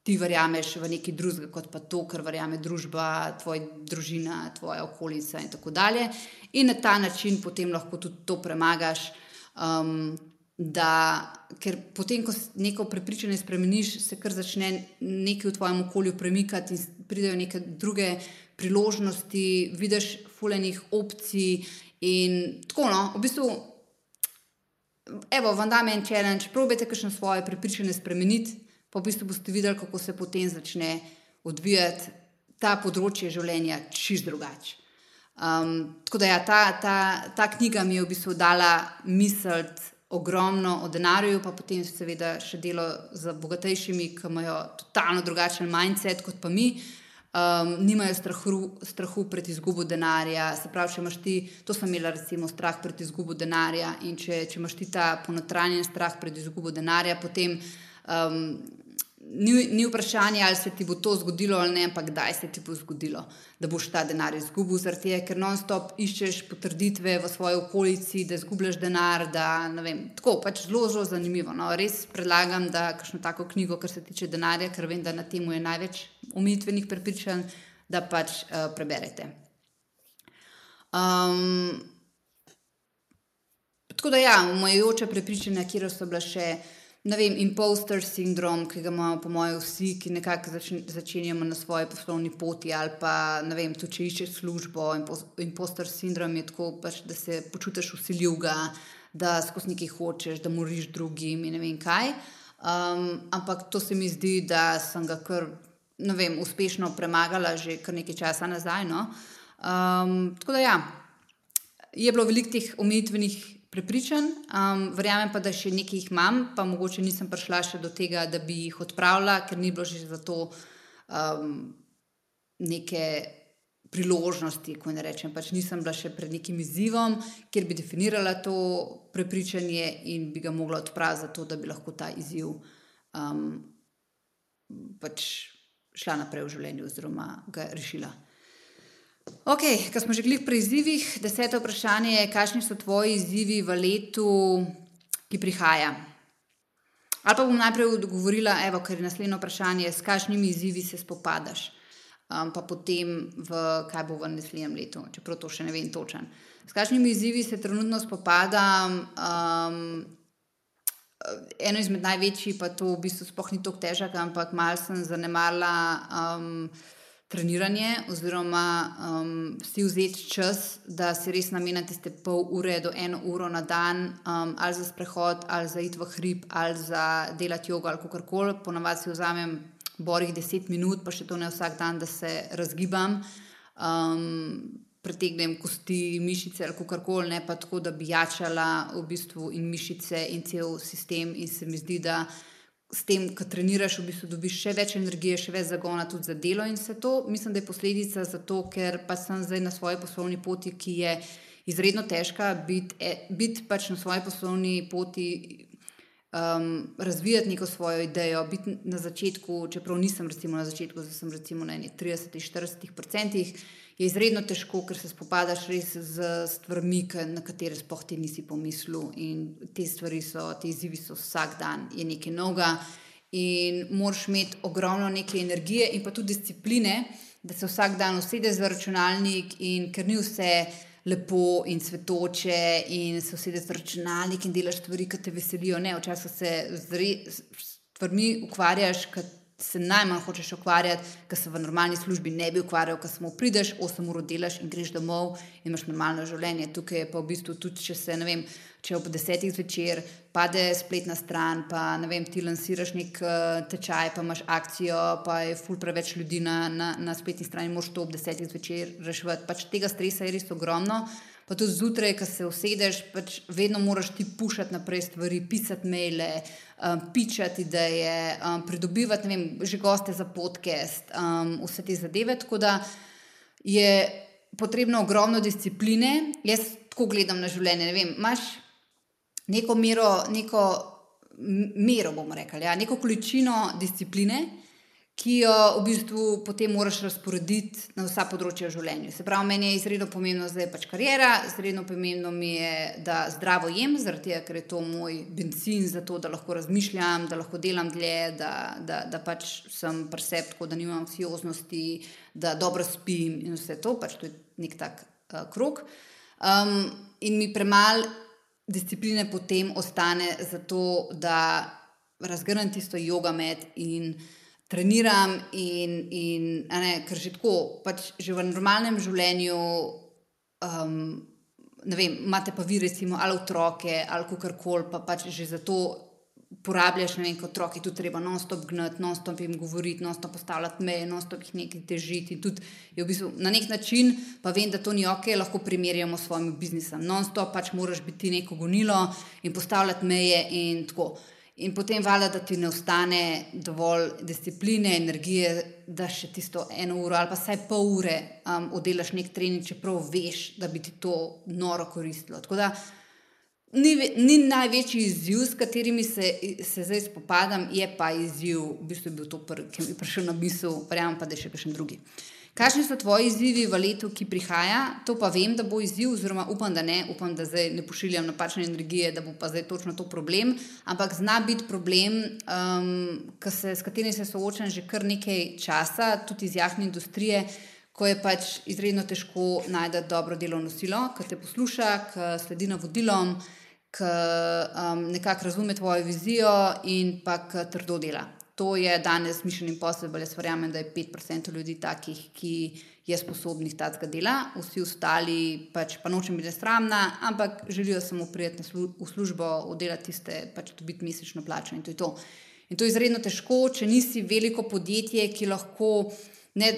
ti verjameš v nekaj drugega, kot pa to, kar verjame družba, tvoja družina, tvoja okolica in tako dalje. In na ta način potem lahko tudi to premagaš. Um, Da, ker potem, ko neko prepričanje spremeniš, se kar začne nekaj v tvojem okolju premikati, in pridejo neke druge priložnosti, vidiš fulejnih opcij In tako, no, v bistvu, evo, vam dam en challenge, probejte kakšno svoje prepričanje spremeniti, pa v bistvu boste videli, kako se potem začne odvijati ta področje življenja čist drugače. Um, tako da ja, ta, ta, ta knjiga mi je v bistvu dala misel ogromno o denarju, pa potem seveda še delo z bogatejšimi, ki imajo totalno drugačen mindset kot pa mi um, nimajo strahu, strahu pred izgubo denarja. Se pravi, če imaš ti, to sem imela, recimo, strah pred izgubo denarja, in če, če imaš ti ta ponotranjen strah pred izgubo denarja, potem um, ni, ni vprašanje, ali se ti bo to zgodilo ali ne, ampak kdaj se ti bo zgodilo, da boš ta denar izgubil, zaradi tega, ker non-stop iščeš potrditve v svoji okolici, da izgubljaš denar. Da, vem, tako pač zelo, zelo zanimivo. No. Res predlagam, da kakšno tako knjigo, kar se tiče denarja, ker vem, da na tem je največ umitvenih prepričanj, da pač uh, preberete. Um, tako da, ja, umajoče prepričanja, kjer so bile še ne vem, imposter sindrom, ki ga imamo, po mojem, vsi, ki nekako začenjamo na svoji poslovni poti, ali pa ne vem, tudi če iščeš službo. Imposter sindrom je tako, pač, da se počutiš usiljivega, da skozi nekaj hočeš, da moriš drugim in ne vem kaj. Um, ampak to se mi zdi, da sem ga kar vem, uspešno premagala že kar nekaj časa nazaj. No? Um, tako da ja, je bilo veliko teh omejitvenih prepričan, um, verjamem pa, da še nekaj jih imam, pa mogoče nisem prišla še do tega, da bi jih odpravila, ker ni bilo že za to um, neke priložnosti. Ne rečem, pač nisem bila še pred nekim izzivom, kjer bi definirala to prepričanje in bi ga mogla odpraviti, zato da bi lahko ta izziv um, pač šla naprej v življenju oziroma ga rešila. Ok, ko smo že glih pri izzivih, deseto vprašanje je, kakšni so tvoji izzivi v letu, ki prihaja. Ali pa bom najprej odgovorila, evo, ker je naslednje vprašanje, s kakšnimi izzivi se spopadaš, um, pa potem v kaj bo v naslednjem letu, čeprav to še ne vem točen. S kakšnimi izzivi se trenutno spopadam? Um, eno izmed največjih, pa to v bistvu sploh ni tako težko, ampak malo sem zanemarila. Um, treniranje, oziroma um, si vzeti čas, da si res namenite tiste pol ure do eno uro na dan, um, ali za sprehod, ali za id v hrib, ali za delati jogo ali kar koli. Ponavadi si vzamem borih deset minut, pa še to ne vsak dan, da se razgibam. Um, Pretegnem kosti, mišice ali kar koli, ne pa tako, da bi jačala v bistvu in mišice in cel sistem. In se mi zdi, da s tem, ko treniraš, v bistvu dobiš še več energije, še več zagona tudi za delo. In vse to mislim, da je posledica zato, ker pa sem zdaj na svoji poslovni poti, ki je izredno težka, biti bit pač na svoji poslovni poti. um, razvijati neko svojo idejo, biti na začetku, čeprav nisem recimo na začetku, zdaj sem recimo na 30-40 procentih, je izredno težko, ker se spopadaš res z stvarmi, na katere sploh ti nisi pomislil. In te stvari so, te izzivi so vsak dan, je nekaj novega. In moraš imeti ogromno neke energije in pa tudi discipline, da se vsak dan usedeš za računalnik, in ker ni vse lepo in svetoče, in se usedeš za računalnik in delaš stvari, ki te veselijo. Ne, včasih se z stvarmi ukvarjaš, se najmanj hočeš ukvarjati, ker se v normalni službi ne bi ukvarjal, ker samo prideš, 8 ur delaš in greš domov in imaš normalno življenje. Tukaj je pa v bistvu tudi, če se ne vem, če ob desetih zvečer pade spletna stran, pa ne vem, ti lansiraš nek uh, tečaj, pa imaš akcijo, pa je ful preveč ljudi na, na, na spletni strani, moš to ob desetih zvečer reševati. Pač tega stresa je res ogromno. Pa tudi zjutraj, ko se usedeš, pač vedno moraš ti pušati naprej stvari, pisati maile, um, pičati ideje, um, pridobivati vem, že goste za podcast, um, vse te zadeve. Tako da je potrebno ogromno discipline. Jaz tako gledam na življenje. Ne vem, imaš neko mero, neko mero bomo rekli, ja, neko količino discipline ki jo v bistvu potem moraš razporediti na vsa področja življenja. Se pravi, meni je izredno pomembno, da je pač karijera, izredno pomembno mi je, da zdravo jem, zaradi tega, ker je to moj benzin za to, da lahko razmišljam, da lahko delam dlje, da, da, da pač sem presep, tako da nimam anksioznosti, da dobro spim in vse to, pač to je nek tak uh, krok. Um, in mi premalo discipline potem ostane za to, da razgrnem tisto jogo med in treniram in, in ne, ker že tako, pač že v normalnem življenju. Um, Ne vem, imate pa vi, recimo, ali otroke, ali kar koli, pa pač že za to porabljaš, ne vem, kot otroci, tu treba non-stop gnati, non-stop jim govoriti, non-stop postavljati meje, non-stop jih nekaj težiti. In tudi v bistvu, na nek način, pa vem, da to ni ok, lahko primerjamo s svojim biznisom. Non-stop pač moraš biti neko gonilo in postavljati meje in tako. In potem vala, da ti ne ostane dovolj discipline, energije, da še tisto eno uro ali pa vsaj pol ure um, oddelaš nek trening, čeprav veš, da bi ti to noro koristilo. Tako da ni, ni največji izziv, s katerimi se, se zdaj spopadam, je pa izziv, v bistvu je bil to prvi, ki mi je prišel na misel, verjamem pa, da je še kakšen drugi. Kakšni so tvoji izzivi v letu, ki prihaja? To pa vem, da bo izziv, oziroma upam, da ne, upam, da zdaj ne pošiljam napačne energije, da bo pa zdaj točno to problem. Ampak zna biti problem, um, se, s katerim se soočam že kar nekaj časa, tudi iz jahne industrije, ko je pač izredno težko najti dobro delovno silo, ki te posluša, ki sledi navodilom, ki um, nekako razume tvojo vizijo in pa ki trdo dela to je danes Mission Impossible. Jaz verjamem, da je 5% ljudi takih, ki je sposobnih takega dela, vsi ostali pač pa nočem biti sramna, ampak želijo samo prijeti v službo, oddelati tiste, pač dobiti mesečno plačo in to je to. In to je izredno težko, če nisi veliko podjetje, ki lahko ne,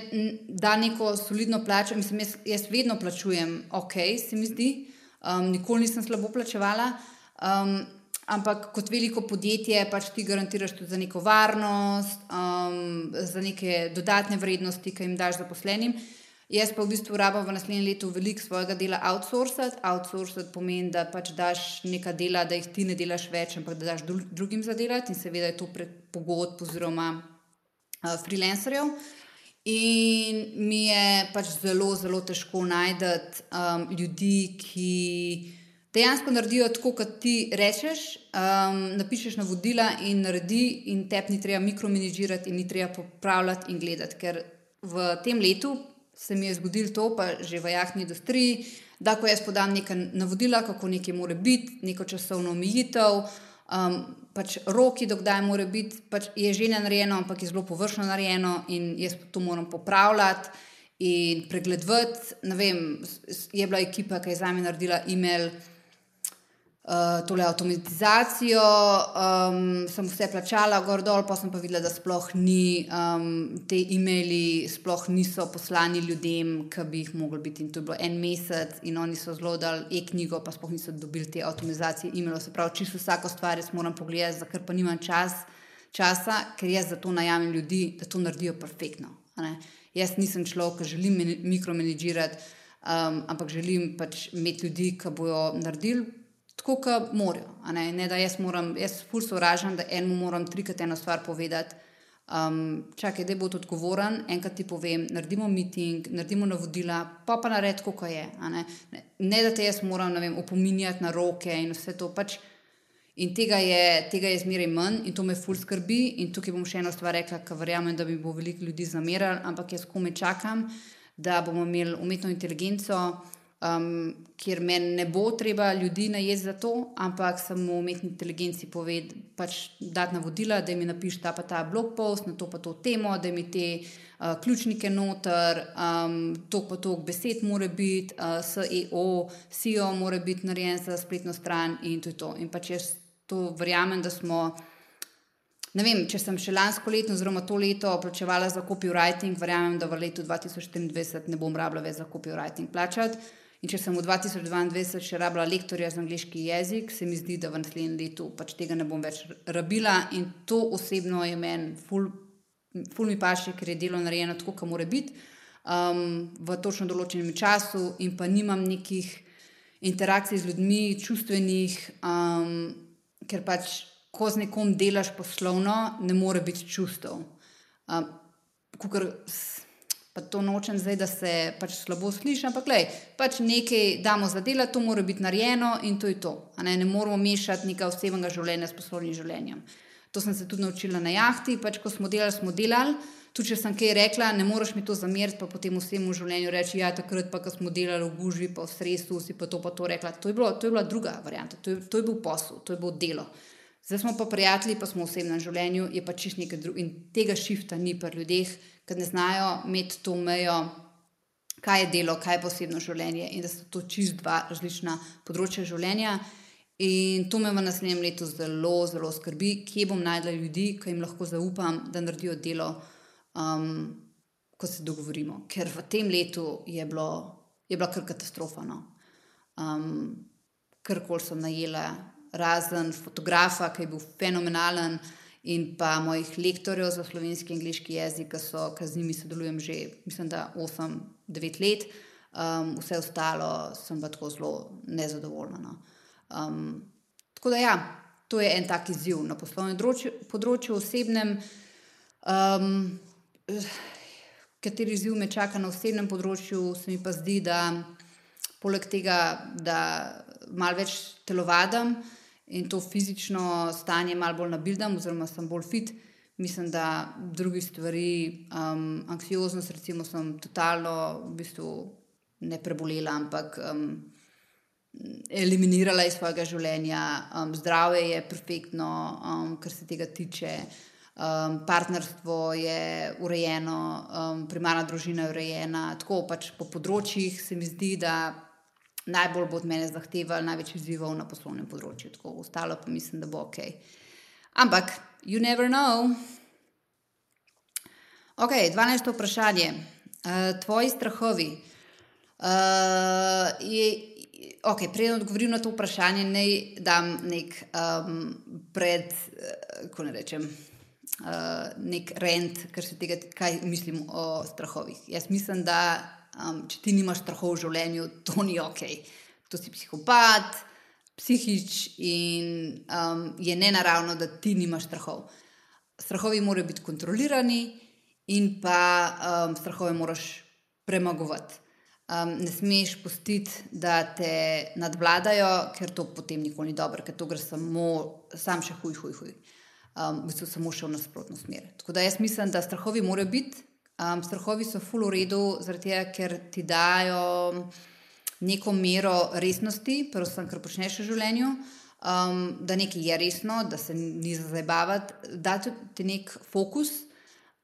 da neko solidno plačo. Mislim, jaz, jaz vedno plačujem, ok, se mi zdi, um, nikoli nisem slabo plačevala. Um, Ampak kot veliko podjetje, pač ti garantiraš tudi za neko varnost, um, za neke dodatne vrednosti, ki jim daš zaposlenim. Jaz pa v bistvu rabim v naslednjem letu veliko svojega dela outsourcati. Outsourcati pomeni, da pač daš nekaj dela, da jih ti ne delaš več, ampak da daš drugim za delati in seveda je to prek pogodb oziroma uh, freelancerjev. In mi je pač zelo, zelo težko najti um, ljudi, ki dejansko naredijo tako, kot ti rečeš. Um, napišeš navodila in naredi, in te ni treba mikromanagirati, in ni treba popravljati in gledati. Ker v tem letu se mi je zgodilo to, pa že v jahni industriji, da ko jaz podam neka navodila, kako nekaj mora biti, neko časovno omejitev. Um, pač roki, dokdaj mora biti, pač je že narejeno, ampak je zelo površno narejeno, in jaz to moram popravljati in pregledovati. Je bila ekipa, ki je za me naredila e-mail, uh, tole avtomatizacijo, um, sem vse plačala, gor dol, pa sem pa videla, da sploh ni, um, te e-maili sploh niso poslani ljudem, ki bi jih mogli biti. In to je bilo en mesec, in oni so zelo dal e-knjigo, pa sploh niso dobili te avtomatizacije e-mailov. Se pravi, čisto vsako stvar jaz moram pogledati, za kar pa nimam čas, časa, ker jaz za to najamem ljudi, da to naredijo perfektno. Jaz nisem človek, ki želim mikromanagirati, um, ampak želim pač imeti ljudi, ki bodo naredili tako, kot morajo. Ne? ne, da jaz moram, jaz ful sovražam, da enemu moram trikrat eno stvar povedati. Um, čakaj, da bo to odgovoren, enkrat ti povem, naredimo meeting, naredimo navodila, pa pa naredi, kako je. Ne? Ne, ne, da te jaz moram vem, opominjati na roke in vse to. Pač, in tega je, tega je zmeraj manj in to me ful skrbi. In tukaj bom še eno stvar rekla, ker verjamem, da bi bo veliko ljudi zamerali, ampak jaz kome čakam, da bomo imeli umetno inteligenco um, kjer meni ne bo treba ljudi najeti za to, ampak samo umetni inteligenci pove, pač dati navodila, da mi napiše ta pa ta blog post na to pa to temo, da mi te uh, ključnike noter, um, to pa to besed mora biti, uh, SEO, SEO mora biti narejen za spletno stran in to je to. In pač jaz to verjamem, da smo. Ne vem, če sem še lansko leto, oziroma to leto, plačevala za copywriting, verjamem, da v letu 2024 ne bom rabila več za copywriting plačati. In če sem v 2022 še rabila lektorja za angliški jezik, se mi zdi, da v naslednjem letu pač tega ne bom več rabila. In to osebno je meni, ful, ful mi paše, ker je delo narejeno tako, kot mora biti, um, v točno določenem času, in pa nimam nekih interakcij z ljudmi, čustvenih, um, ker pač, ko z nekom delaš poslovno, ne more biti čustev. Um, pa to nočem zdaj, da se pač slabo sliši, ampak le, pač nekaj damo za delo, to mora biti narejeno in to je to. Ne? ne moramo mešati nekega osebnega življenja s poslovnim življenjem. To sem se tudi naučila na jahti, pač ko smo delali, smo delali. Tudi če sem kaj rekla, ne moreš mi to zameriti, pa potem vsemu življenju reči: Ja, takrat pa, smo delali v gužvi, pa v sredstvu, si pa to pa to rekla. To je, bilo, to je bila druga varianta, to je, to je bil posel, to je bilo delo. Zdaj smo pa prijatelji, pa smo v osebnem življenju, je pa čisto nekaj drugega. In tega šifta ni pri ljudeh, ker ne znajo imeti to mejo, kaj je delo, kaj je posebno življenje in da so to čist dva različna področja življenja. In to me v naslednjem letu zelo, zelo skrbi, kje bom najdla ljudi, ki jim lahko zaupam, da naredijo delo, um, ko se dogovorimo. Ker v tem letu je, bilo, je bila kar katastrofa. No. Um, kar koli sem najela, razen fotografa, ki je bil fenomenalen in pa mojih lektorjev za slovenski in angliški jezik, ki so, ki z njimi sodelujem že, mislim, da 8-9 let, um, vse ostalo sem pa tako zelo nezadovoljna. No. Um, tako da, ja, to je en tak izziv na poslovnem področju, področju osebnem. Um, kateri izziv me čaka na osebnem področju, se mi pa zdi, da poleg tega, da malo več telovadam in to fizično stanje malo bolj nabildam, oziroma sem bolj fit. Mislim, da druge stvari, um, anksioznost, recimo, sem totalno v bistvu ne prebolela, ampak um, eliminirala iz svojega življenja. Um, zdravje je perfektno, um, kar se tega tiče. Um, partnerstvo je urejeno, um, primarna družina je urejena. Tako pač po področjih se mi zdi, da najbolj bo od mene zahteval največ izzivov na poslovnem področju, tako ostalo pa mislim, da bo ok. Ampak, you never know. Ok, 12. vprašanje. Uh, tvoji strahovi. Uh, je, okay, Preden odgovorim na to vprašanje, naj dam nek um, pred, uh, kako ne rečem, uh, nek rent, kar se tega, kaj mislim o strahovih. Jaz mislim, da um, če ti nimaš strahov v življenju, to ni ok. To si psihopat, psihič in um, je nenaravno, da ti nimaš strahov. Strahovi morajo biti kontrolirani in pa um, strahove moraš premagovati. Um, ne smeš pustiti, da te nadvladajo, ker to potem nikoli ni dobro, ker to gre samo, sam še huj, huj, huj. Um, v bistvu samo še v nasprotno smer. Tako da jaz mislim, da strahovi morajo biti, Um, strahovi so full v redu, tega, ker ti dajo neko mero resnosti, predvsem, kar počneš v življenju, um, da nekaj je resno, da se ni za zabavati, da ti nek fokus,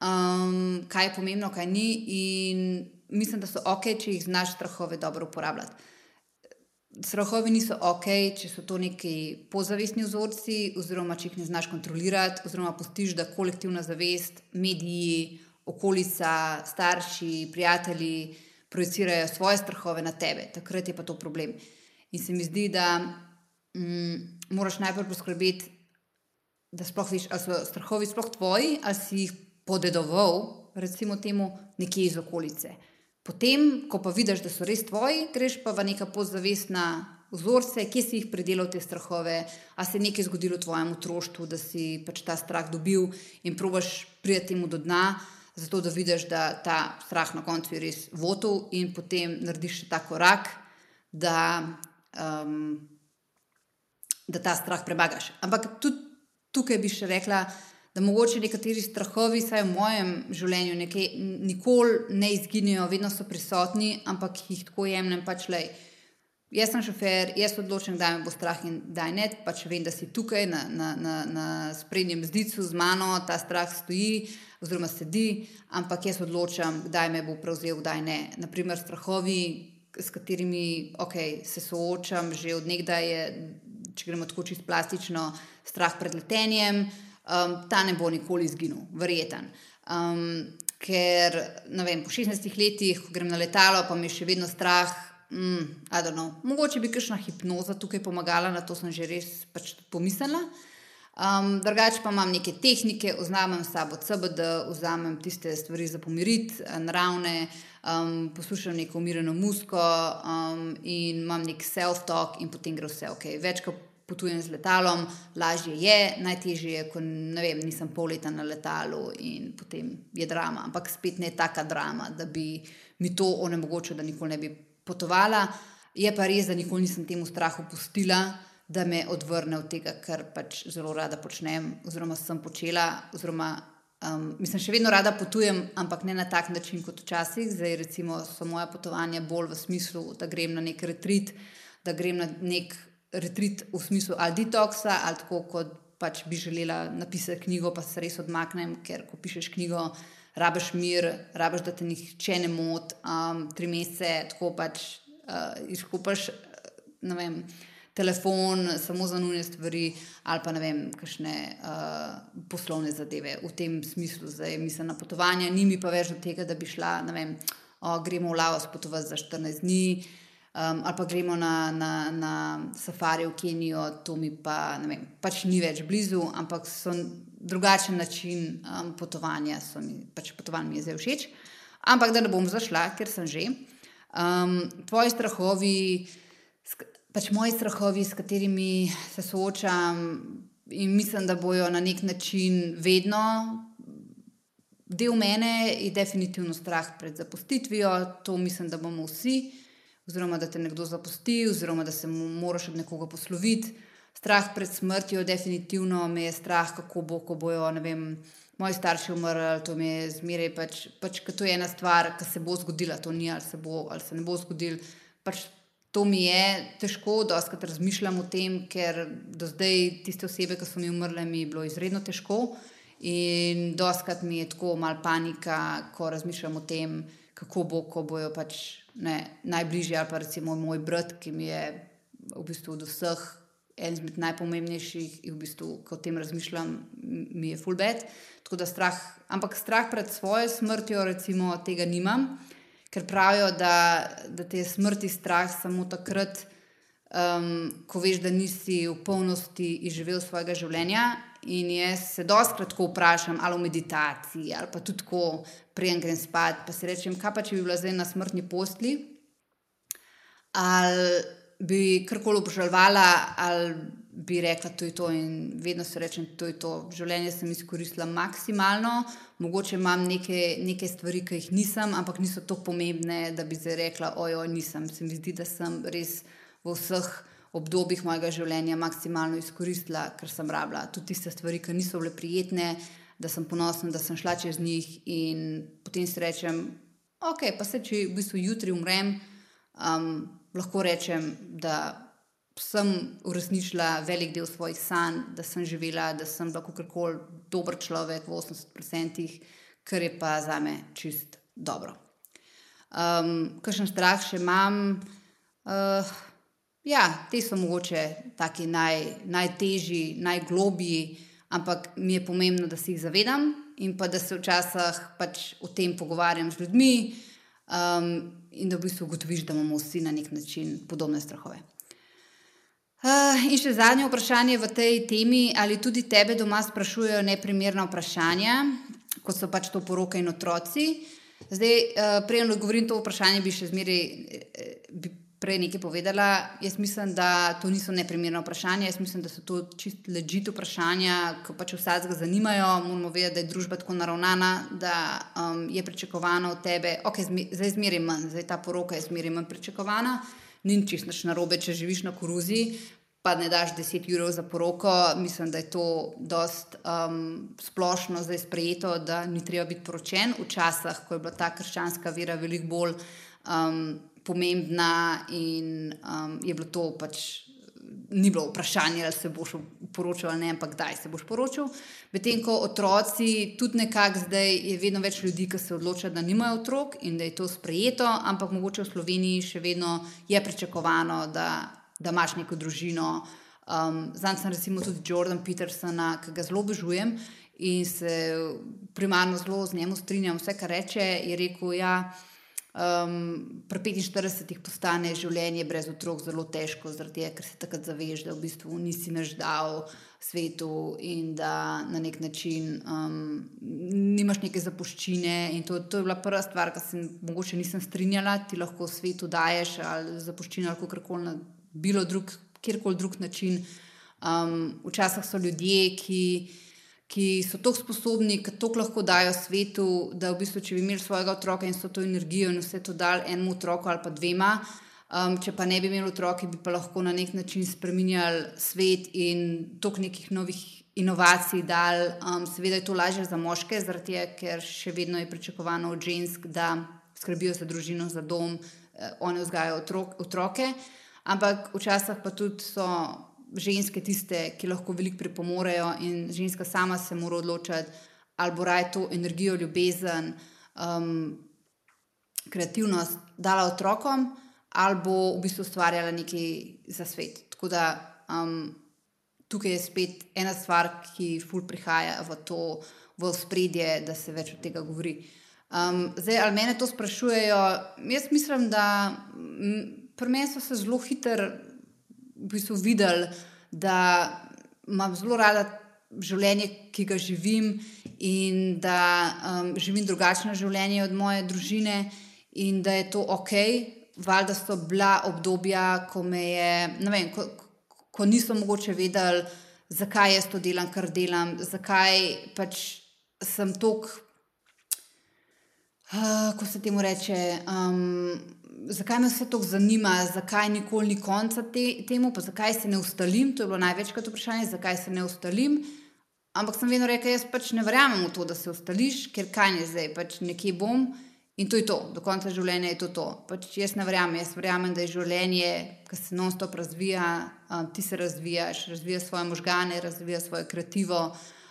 um, kaj je pomembno, kaj ni. In mislim, da so ok, če jih znaš strahove dobro uporabljati. Strahovi niso ok, če so to neki pozavestni vzorci, oziroma če jih ne znaš kontrolirati, oziroma pustiš, da kolektivna zavest, mediji okolica, starši, prijatelji projicirajo svoje strahove na tebe, takrat je pa to problem. In se mi zdi, da mm, moraš najprej poskrbeti, da sploh veš, ali so strahovi sploh tvoji, ali si jih podedoval, recimo, temu, nekje iz okolice. Potem, ko pa vidiš, da so res tvoji, greš pa v neka podzavestna vzorce, kje si jih predelal te strahove, a se je nekaj zgodilo v tvojem otroštvu, da si pač ta strah dobil in probaš priti temu do dna, zato da vidiš, da ta strah na koncu je res votov in potem narediš ta korak, da, um, da ta strah prebagaš. Ampak tudi tukaj bi še rekla, da mogoče nekateri strahovi, vsaj v mojem življenju, nekaj, nikoli ne izginejo, vedno so prisotni, ampak jih tako jemljem. Pač, lej, jaz sem šofer, jaz odločim, kdaj me bo strah in kdaj ne. Pač vem, da si tukaj na, na, na, na sprednjem zdicu z mano, ta strah stoji. Oziroma, sedi, ampak jaz odločam, kdaj me bo prevzel, kdaj ne. Naprimer, strahovi, s katerimi okay, se soočam že od nekdaj, je, če gremo tako čisto plastično, strah pred letenjem, um, ta ne bo nikoli izginil, verjeten. Um, ker vem, po 16 letih, ko grem na letalo, pa mi je še vedno strah. Mm, Mogoče bi kakšna hipnoza tukaj pomagala, na to sem že res pač pomislila. Um, drugače pa imam neke tehnike, vzamem sabo CBD, vzamem tiste stvari za pomiriti, naravne, um, poslušam neko umirjeno musko um, in imam nek self-talk, in potem gre vse ok. Več kot potujem z letalom, lažje je, najtežje je, ko vem, nisem pol leta na letalu in potem je drama. Ampak spet ne taka drama, da bi mi to onemogočilo, da nikoli ne bi potovala. Je pa res, da nikoli nisem temu strahu pustila, da me odvrne od tega, kar pač zelo rada počnem, oziroma sem počela. Oziroma, um, mislim, še vedno rada potujem, ampak ne na tak način kot včasih. Zdaj, recimo, so moja potovanja bolj v smislu, da grem na nek retrit, da grem na nek retrit v smislu ali detoksa, ali tako kot pač bi želela napisati knjigo, pa se res odmaknem, ker ko pišeš knjigo, rabiš mir, rabiš, da te nihče ne moti, um, tri mesece, tako pač uh, izkupaš. Vem, telefon, samo za nujne stvari, ali pa ne vem, kakšne uh, poslovne zadeve v tem smislu, zdaj mislim na potovanje, ni mi pa več od tega, da bi šla, ne vem, oh, gremo v Laos potovati za 14 dni, um, ali pa gremo na, na, na safari v Kenijo, to mi pa, vem, pač ni več blizu, ampak so drugačen način um, potovanja, mi, pač potovanje mi je zdaj všeč. Ampak da ne bom zašla, ker sem že. Um, tvoji strahovi, pač moji strahovi, s katerimi se soočam, in mislim, da bojo na nek način vedno. Del mene je definitivno strah pred zapustitvijo, to mislim, da bomo vsi oziroma da te nekdo zapusti, oziroma da se moraš od nekoga posloviti. Strah pred smrtjo, definitivno me je strah, kako bo, ko bojo vem, moji starši umrli. To mi je zmeraj, pač, pač, to je ena stvar, ki se bo zgodila, to ni ali se, bo, ali se ne bo zgodil. Pač, to mi je težko, da razmišljam o tem, ker do zdaj tiste osebe, ki so mi umrle, mi je bilo izredno težko. In doskrat mi je tako malo panika, ko razmišljam o tem, kako bo, ko bojo pač ne, najbližji, ali pa recimo moj brat, ki mi je v bistvu od vseh en izmed najpomembnejših, in v bistvu, ko o tem razmišljam, mi je fulbed. Tako da strah, ampak strah pred svojo smrtjo, recimo, tega nimam, ker pravijo, da, da te je smrti strah samo takrat, um, ko veš, da nisi v polnosti izživel svojega življenja. In jaz se doskrat vprašam, ali v meditaciji, ali pa tudi tako, preden grem spat, pa si rečem, kaj pa če bi bila zdaj na smrtni postli, ali bi karkoli obžalovala, ali bi rekla, da je to in vedno se rečem, da je to. Življenje sem izkoristila maksimalno, mogoče imam neke, neke stvari, ki jih nisem, ampak niso tako pomembne, da bi zdaj rekla, ojoj, nisem. Se mi zdi, da sem res v vseh obdobjih mojega življenja maksimalno izkoristila, ker sem rabila tudi tiste stvari, ki niso bile prijetne, da sem ponosna, da sem šla čez njih in potem si rečem, ok, pa se če v bistvu jutri umrem, um, lahko rečem, da sem uresničila velik del svojih sanj, da sem živela, da sem lahko karkoli dober človek v 80%, kar je pa za me čist dobro. Um, Kakšen strah še imam? Uh, Ja, te so mogoče taki naj, najtežji, najglobji, ampak mi je pomembno, da se jih zavedam in pa da se včasih pač o tem pogovarjam z ljudmi um, in da v bistvu ugotoviš, da imamo vsi na nek način podobne strahove. Uh, in še zadnje vprašanje v tej temi, ali tudi tebe doma sprašujejo neprimerna vprašanja, kot so pač to poroke in otroci. Zdaj, uh, prej, odgovorim to vprašanje, bi še zmeraj. Uh, prej nekaj povedala. Jaz mislim, da to niso neprimerna vprašanja. Jaz mislim, da so to čist ležite vprašanja, ki pač vsakega zanimajo. Moramo vedeti, da je družba tako naravnana, da um, je pričakovano od tebe, ok, zdaj zmeri manj, zdaj ta poroka je zmeri manj pričakovana. Ni čisto narobe, če živiš na koruzi, pa ne daš 10 ur za poroko. Mislim, da je to dost um, splošno zdaj sprejeto, da ni treba biti poročen. Včasih, ko je bila ta krščanska vera veliko bolj um, pomembna, in um, je bilo to pač. Ni bilo vprašanje, ali se boš poročil ali ne, ampak kdaj se boš poročil. Medtem ko otroci, tudi nekako zdaj je vedno več ljudi, ki se odločajo, da nimajo otrok in da je to sprejeto, ampak mogoče v Sloveniji še vedno je pričakovano, da, da imaš neko družino. Um, Zdaj sem recimo tudi Jordan Petersona, ki ga zelo obožujem in se primarno zelo z njim strinjam. Vse, kar reče, je rekel, ja, Um, pri 45 postane življenje brez otrok zelo težko, zaradi tega, ker se takrat zaveš, da v bistvu nisi naždal svetu in da na nek način um, nimaš neke zapuščine. To, to je bila prva stvar, ki se mogoče nisem strinjala, ti lahko svetu daješ ali zapuščino ali kako koli na bilo drug, kjerkoli drug način. Um, včasih so ljudje, ki ki so tako sposobni, ki to lahko dajo svetu, da v bistvu, če bi imeli svojega otroka in so to energijo in vse to dal enemu otroku ali pa dvema. Um, če pa ne bi imeli otroka, bi pa lahko na nek način spremenjali svet in toliko nekih novih inovacij dal. Um, seveda je to lažje za moške, zaradi tega, ker še vedno je pričakovano od žensk, da skrbijo za družino, za dom, eh, one vzgajajo otrok, otroke. Ampak včasih pa tudi so ženske tiste, ki lahko veliko pripomorejo, in ženska sama se mora odločiti, ali bo raje to energijo, ljubezen, um, kreativnost dala otrokom, ali bo v bistvu ustvarjala nekaj za svet. Tako da um, tukaj je spet ena stvar, ki ful prihaja v to, v spredje, da se več od tega govori. Um, zdaj, ali mene to sprašujejo? Jaz mislim, da pri meni so se zelo hitro v bistvu videli, da imam zelo rada življenje, ki ga živim, in da um, živim drugačno življenje od moje družine, in da je to ok. Valjda so bila obdobja, ko me je, ne vem, ko, ko niso mogoče vedeli, zakaj jaz to delam, kar delam, zakaj pač sem tok. Uh, ko se temu reče, um, zakaj me vse to zanima, zakaj nikoli ni konca te, temu, pa zakaj se ne ustalim. To je bilo največkrat vprašanje, zakaj se ne ustalim. Ampak sem vedno rekel, jaz pač ne verjamem v to, da se ustališ, ker kaj ne zdaj, pač nekje bom in to je to, do konca življenja je to. to. Pač jaz ne verjamem, jaz verjamem, da je življenje, ki se non-stop razvija, um, ti se razvijaš, razvijaš svoje možgane, razvijaš svoje kreativo.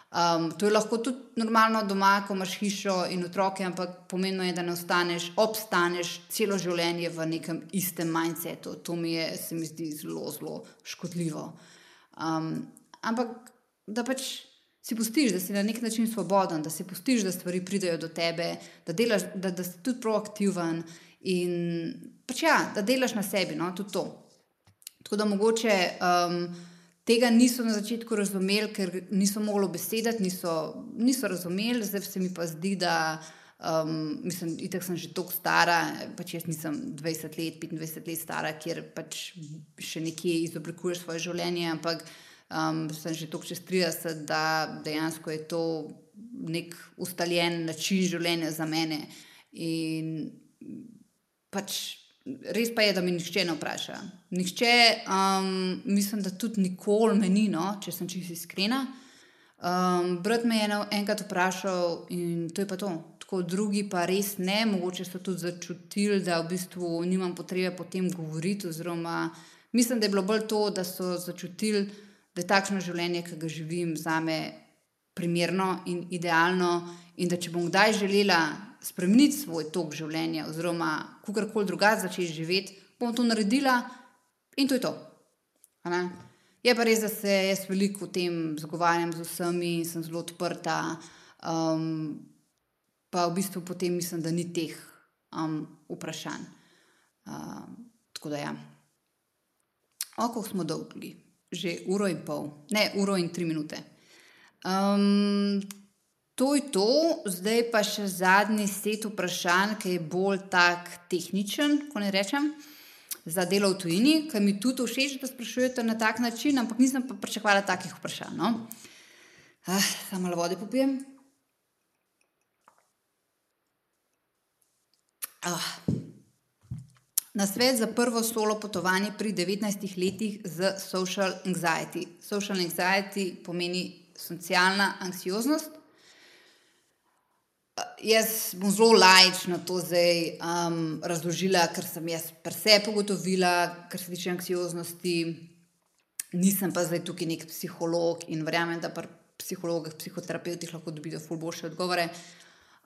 Um, to je lahko tudi normalno doma, ko imaš hišo in otroke, ampak pomembno je, da ne ostaneš, obstaneš celo življenje v nekem istem mindsetu. To mi je, se mi zdi zelo, zelo škodljivo. Um, ampak da pač si pustiš, da si na nek način svoboden, da si pustiš, da stvari pridejo do tebe, da, delaš, da, da si tudi proaktiven in pač ja, da delaš na sebi, no, tudi to. Tako da mogoče. Um, tega niso na začetku razumeli, ker niso mogli besedati, niso, niso razumeli, zdaj se mi pa zdi, da. Um, mislim, da sem že tako stara, pač jaz nisem 20 let, 25 let stara, kjer pač še nekje izoblikuješ svoje življenje, ampak um, sem že tako čez 30, da dejansko je to nek ustaljen način življenja za mene. In pač res pa je, da mi nihče ne vpraša. Nihče, um, mislim, da tudi nikoli meni, no, če sem čisto iskrena. Um, brat me je enkrat vprašal in to je pa to. Tako drugi pa res ne, mogoče so tudi začutili, da v bistvu nimam potrebe po tem govoriti. Oziroma, mislim, da je bilo bolj to, da so začutili, da je takšno življenje, ki ga živim, za me primerno in idealno. In da če bom kdaj želela spremeniti svoj tok življenja, oziroma kako koli drugače začeti živeti, bom to naredila in to je to. Je pa res, da se jaz veliko o tem zagovarjam z vsemi in sem zelo odprta. Um, pa v bistvu potem mislim, da ni teh um, vprašanj. Um, tako da ja. Oko smo dolgi, že uro in pol, ne uro in tri minute. Um, To je to, zdaj pa še zadnji set vprašanj, ki je bolj tak tehničen, ko ne rečem. za delo v tujini, ki mi tudi všeč, da sprašujete na tak način, ampak nisem pa pričakovala takih vprašanj. No? Ah, samo malo vode popijem. Ah. Na svet za prvo solo potovanje pri 19 letih z social anxiety. Social anxiety pomeni socialna anksioznost. Jaz bom zelo lajčna to zdaj um, razložila, ker sem jaz prese pogotovila, kar se tiče anksioznosti. Nisem pa zdaj tukaj nek psiholog in verjamem, da pri psihologih, psihoterapeutih lahko dobijo ful boljše odgovore.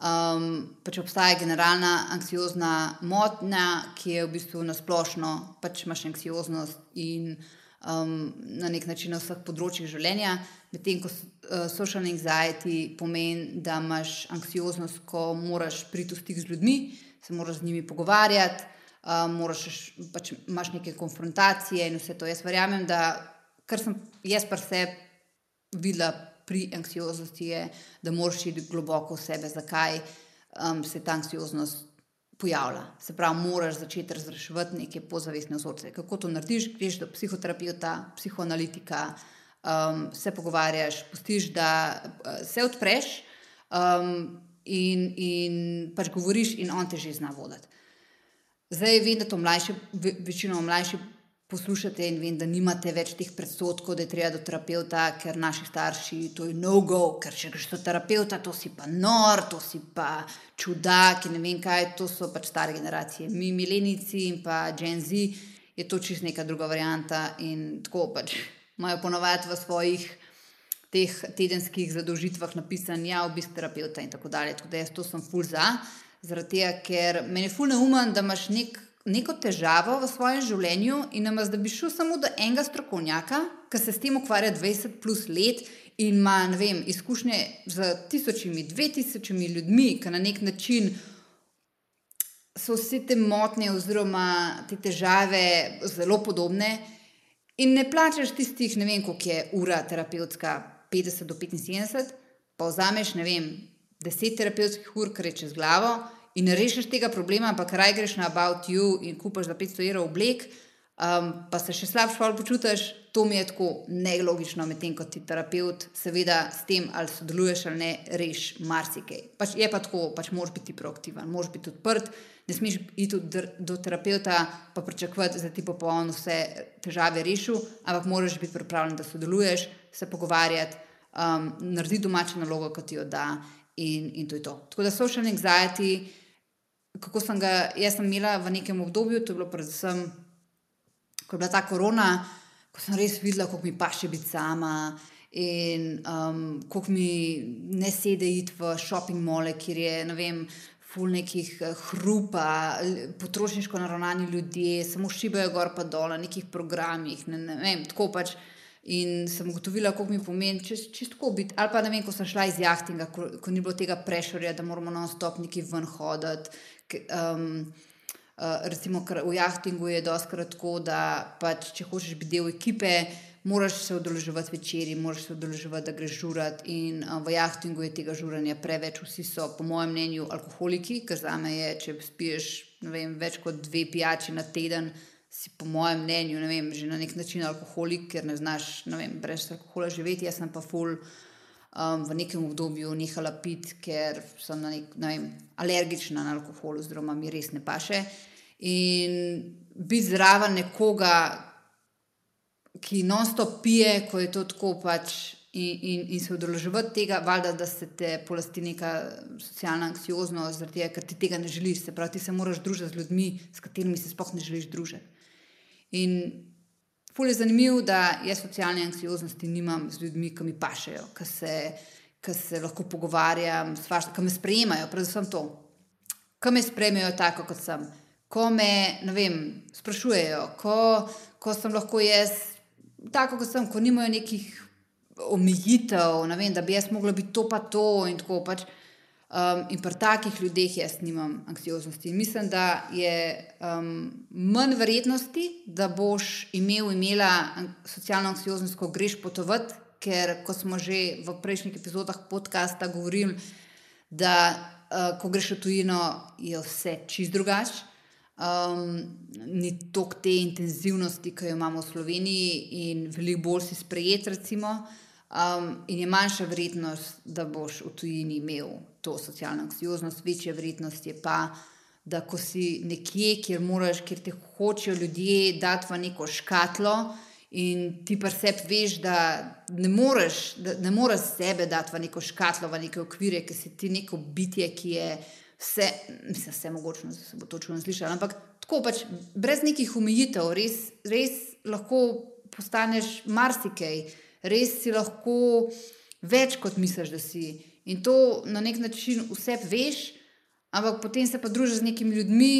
Um, pač obstaja generalna anksiozna motnja, ki je v bistvu nasplošno, pač imaš anksioznost in um, na nek način na vseh področjih življenja. Medtem ko uh, social anxiety pomeni, da imaš anksioznost, ko moraš priti v stik z ljudmi, se moraš z njimi pogovarjati, uh, moraš, pač imaš neke konfrontacije in vse to. Jaz verjamem, da kar sem jaz pa se videla pri anksioznosti, je, da moraš iti globoko v sebe, zakaj um, se ta anksioznost pojavlja. Se pravi, moraš začeti razreševati neke pozavestne vzorce. Kako to narediš? Greš do psihoterapeuta, psihoanalitika, um, se pogovarjaš, pustiš, da uh, se odpreš um, in, in pač govoriš, in on te že zna voditi. Zdaj vem, da to mlajši, večino mlajši poslušate in vem, da nimate več teh predsotkov, da je treba do terapeuta, ker naši starši to je no-go, ker če greš do terapeuta, to si pa nor, to si pa čudak in ne vem kaj, to so pač stare generacije. Mi, milenici in pa Gen Z, je to čist neka druga varianta in tako pač imajo ponovadi v svojih. Teh tedenskih zadolžitvah napisan, ja, obisk terapeuta, in tako dalje. Tako da jaz to sem ful za, zaradi tega, ker meni je ful neumen, da imaš nek neko težavo v svojem življenju in nam da bi šel samo do enega strokovnjaka, ki se s tem ukvarja 20 plus let in ima vem, izkušnje z tisočimi, dve tisočimi ljudmi, ki na nek način so vse te motnje oziroma te težave zelo podobne. In ne plačeš tistih, ne vem, koliko je ura terapevtska, 50 do 75, pa vzameš, ne vem, 10 terapevtskih ur, kar je čez glavo, in ne rešiš tega problema, pa kraj greš na About You in kupaš za 500 evrov oblek, um, pa se še slabše počutiš, to mi je tako nelogično, medtem ko ti terapeut, seveda s tem, ali sodeluješ ali ne, reš marsikaj. Pač je pa tako, pač moraš biti proaktiven, moraš biti odprt. Ne smeš iti do terapeuta in pričakovati, da ti bo popolno vse težave rešil, ampak moraš biti pripravljen, da sodeluješ, se pogovarjati, um, narediti domačo nalogo, kot ti jo da, in, in to je to. Tako da social anxiety kako sem ga jaz sem imela v nekem obdobju, to je bilo predvsem, ko je bila ta korona, ko sem res videla, kako mi paše biti sama. In um, kako mi ne sedi iti v shopping mole, kjer je, ne vem, ful nekih eh, hrupa, potrošniško naravnani ljudje, samo šibajo gor pa dol na nekih programih. Ne, ne vem, tako pač. In sem ugotovila, kako mi pomeni čisto biti. Ali pa ne vem, ko sem šla iz jahtinga, ko, ko ni bilo tega prešorja, da moramo non-stop neki ven hoditi, um, uh, recimo, v jahtingu je doskrat tako, da pač, če hočeš biti del ekipe, moraš se udeleževati večerji, moraš se udeleževati, da greš žurat. In uh, v jahtingu je tega žuranja preveč, vsi so, po mojem mnenju, alkoholiki, ker za me je, če spiješ vem, več kot dve pijači na teden. Si, po mojem mnenju, vem, že na nek način alkoholik, ker ne znaš ne vem, brez alkohola živeti. Jaz sem pa full, um, v nekem obdobju nehala piti, ker sem na nek, ne vem, alergična na alkohol, oziroma mi res ne paše. In biti zraven nekoga, ki non-stop pije, ko je to tako pač. In, in, in se udeleževati tega, valjda, da se te polasti neka socialna anksioznost, zaradi tega, ker ti tega ne želiš. Se pravi, ti se moraš družiti z ljudmi, s katerimi se sploh ne želiš družiti. In Ful je zanimivo, da jaz socialne anksioznosti nimam z ljudmi, ki mi pašejo, ki se, ki se lahko pogovarjam, ki me sprejemajo, predvsem to, ki me sprejmejo tako, kot sem. Ko me vem, sprašujejo, ko, ko sem lahko jaz tako, kot sem, ko nimajo nekih omejitev, ne vem, da bi jaz mogla biti to pa to in tako pač. Um, in pri takih ljudeh jaz nimam anksioznosti. Mislim, da je um, manj verjetnosti, da boš imel, imela socialno anksioznost, ko greš potovati, ker, kot smo že v prejšnjih epizodah podcasta govorili, da uh, ko greš v tujino, je vse čist drugače. um, ni toliko te intenzivnosti, ki jo imamo v Sloveniji, in veliko bolj si sprejet, recimo. Um, in je manjša vrednost, da boš v tujini imel to socialno anksioznost, večja vrednost je pa, da ko si nekje, kjer, moraš, kjer te hočejo ljudje dati v neko škatlo. In ti pa sebi veš, da ne moreš, da ne moreš sebe dati v neko škatlo, v neke okvire, ker si ti neko bitje, ki je vse, mislim, vse mogoče, da se bo to čudno slišalo. Ampak tako pač, brez nekih omejitev, res, res lahko postaneš marsikaj, res si lahko več kot misliš, da si. In to na nek način vse veš, ampak potem se pa družiš z nekimi ljudmi,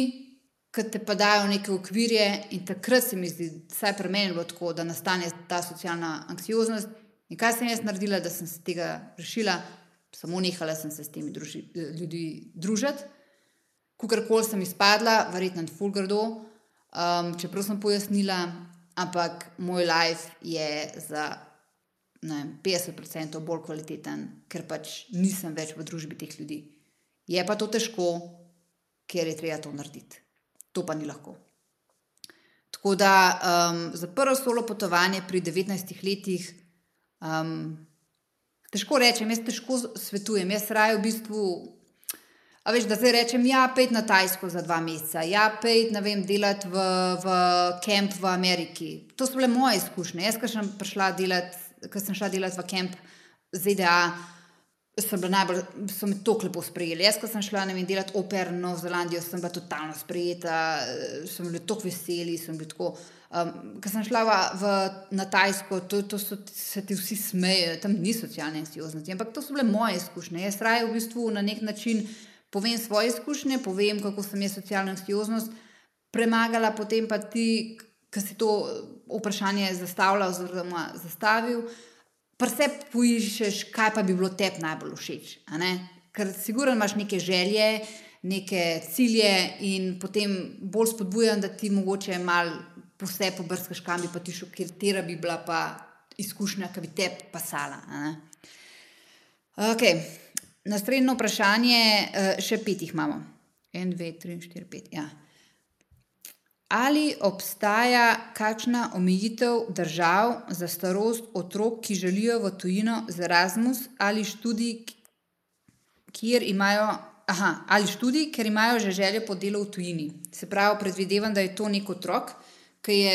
ki te pa dajo neke okvirje. In takrat se mi zdi, vsaj pri meni, tako, da nastane ta socialna anksioznost. In kaj sem jaz naredila, da sem se tega rešila? samo nehala sem se s temi druži, ljudmi družiti. Kukorkoli sem izpadla, verjetno je fulgardo, um, čeprav sem pojasnila, ampak moj life je za ne, 50% bolj kvaliteten, ker pač nisem več v družbi teh ljudi. Je pa to težko, ker je treba to narediti. To pa ni lahko. Tako da um, za prvo solo potovanje pri 19 letih um, Težko rečem, jaz težko svetujem. Jaz raje v bistvu. A veš, da zdaj rečem, ja, pej na Tajsko za dva meseca, ja, pej na vem, delati v, v kamp v Ameriki. To so bile moje izkušnje. Jaz, ko sem prišla delati, ko sem šla delati v kamp ZDA, so, najbolj, so me tako lepo sprejeli. Jaz, ko sem šla vem, delati oper v Novo Zelandijo, sem bila totalno sprejeta, sem bila tako veseli, sem bila tako. Um, Ko sem šla v, v, na Tajsko, to, to so, se ti vsi smejijo, tam ni socialne anksioznosti, ampak to so bile moje izkušnje. Jaz raje v bistvu na nek način povem svoje izkušnje, povem, kako sem jaz socialno anksioznost premagala, potem pa ti, ki si to vprašanje zastavljal oziroma zastavil, pa se poiščeš, kaj pa bi bilo tebi najbolj všeč. Ker sigurno imaš neke želje, neke cilje in potem bolj spodbujam, da ti mogoče malo vse pobrskaš, kam bi pa ti šel, ker tera bi bila pa izkušnja, ki bi te pasala. Okay. Naslednje vprašanje, eh, še pet jih imamo. En, dve, tri, štiri, pet. Ja. Ali obstaja kakšna omejitev držav za starost otrok, ki želijo v tujino za Erasmus ali študij, kjer imajo, aha, ali študij, ker imajo že željo po delu v tujini? Se pravi, predvidevam, da je to nek otrok, ki, je,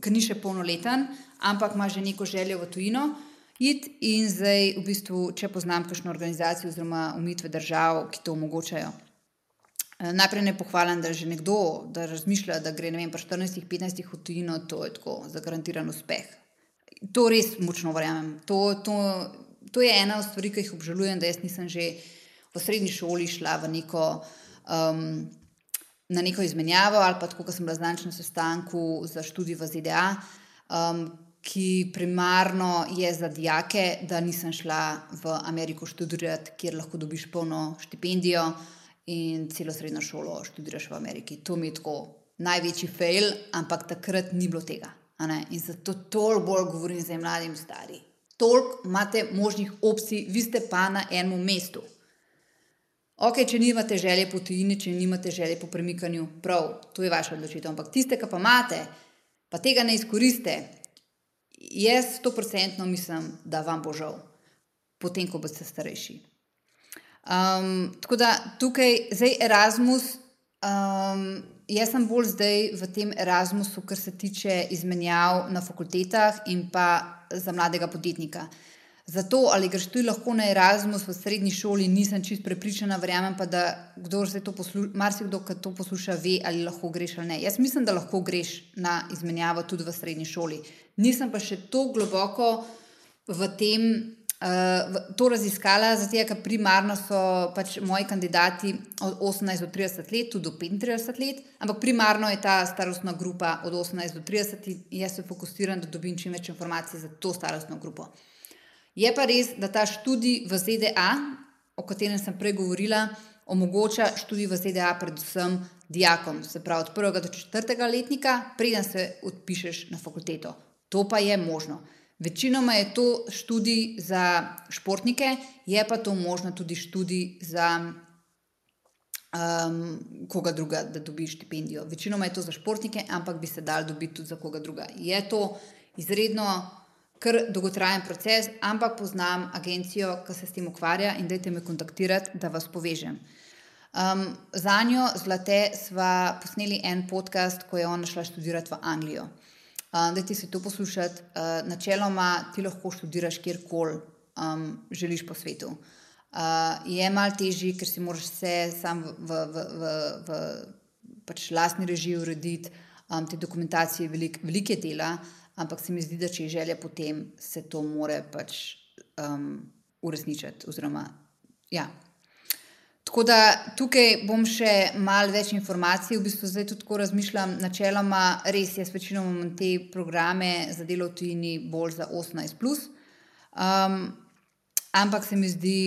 ki ni še polnoleten, ampak ima že neko željo v tujino. Id in zdaj, v bistvu, če poznam kakšno organizacijo oziroma umitve držav, ki to omogočajo. Eh, najprej ne pohvalim, da že nekdo, da razmišlja, da gre vem, 14-15 v tujino, to je tako za garantiran uspeh. To res močno verjamem. To, to, to je ena od stvari, ki jih obžalujem, da jaz nisem že v srednji šoli šla v neko. Um, na neko izmenjavo, ali pa tako, kot sem bila znančna na sestanku za študij v ZDA, um, ki primarno je za dijake, da nisem šla v Ameriko študirati, kjer lahko dobiš polno štipendijo in celo srednjo šolo študiraš v Ameriki. To mi je tako največji fail, ampak takrat ni bilo tega. In zato toliko bolj govorim za mladim, stari. Toliko imate možnih opcij, vi ste pa na enem mestu. Ok, če nimate želje po tujini, če nimate želje po premikanju, prav, to je vaša odločitev. Ampak tiste, ki pa imate, pa tega ne izkoriste, jaz sto procentno mislim, da vam bo žal, potem, ko boste starejši. Um, tako da tukaj, zdaj Erasmus, um, jaz sem bolj zdaj v tem Erasmusu, kar se tiče izmenjav na fakultetah in pa za mladega podjetnika. Zato, ali greš tu lahko na Erasmus v srednji šoli, nisem čist prepričana, verjamem pa, da marsikdo, ki to posluša, ve, ali lahko greš ali ne. Jaz mislim, da lahko greš na izmenjavo tudi v srednji šoli. Nisem pa še tako globoko v tem. Uh, to raziskala, zato ker primarno so pač moji kandidati od 18 do 30 let, tudi do 35 let, ampak primarno je ta starostna grupa od 18 do 30 in jaz se fokusiram, da dobim čim več informacij za to starostno grupo. Je pa res, da ta študij v ZDA, o katerem sem prej govorila, omogoča študij v ZDA predvsem dijakom, se pravi od prvega do četrtega letnika, preden se odpišeš na fakulteto. To pa je možno. Večinoma je to študij za športnike, je pa to možno tudi študij za um, koga druga, da dobi štipendijo. Večinoma je to za športnike, ampak bi se dal dobiti tudi za koga druga. Je to izredno kar dolgotrajen proces, ampak poznam agencijo, ki se s tem ukvarja in dajte me kontaktirati, da vas povežem. Um, za njo, zlate, sva posneli en podcast, ko je ona šla študirati v Anglijo. Uh, da ti se to poslušati, uh, načeloma ti lahko študiraš kjerkoli um, želiš po svetu. Uh, je malo težje, ker si moraš vse sam v, v, v, v, pač lastni režiji urediti, um, te dokumentacije, velik, velike dela, ampak se mi zdi, da če je želja potem, se to more pač um, uresničiti. Oziroma, ja. Tako da tukaj bom še malo več informacij, v bistvu zdaj tudi tako razmišljam. Načeloma, res jaz večinoma imam te programe za delo v tujini bolj za 18. Um, ampak se mi zdi,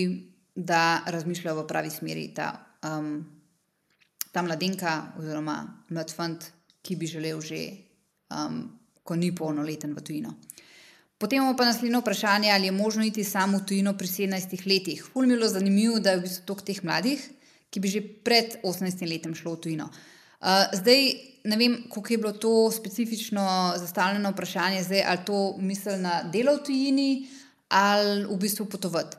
da razmišljajo v pravi smeri ta, um, ta mladenka oziroma mlad fant, ki bi želel že, um, ko ni polnoleten v tujino. Potem imamo pa naslednje vprašanje, ali je možno iti samo v tujino pri 17 letih. Fulmilo je zanimivo, da je v bistvu toliko teh mladih, ki bi že pred 18 letem šlo v tujino. Uh, zdaj ne vem, kako je bilo to specifično zastavljeno vprašanje, zdaj, ali to misli na delo v tujini ali v bistvu potovati.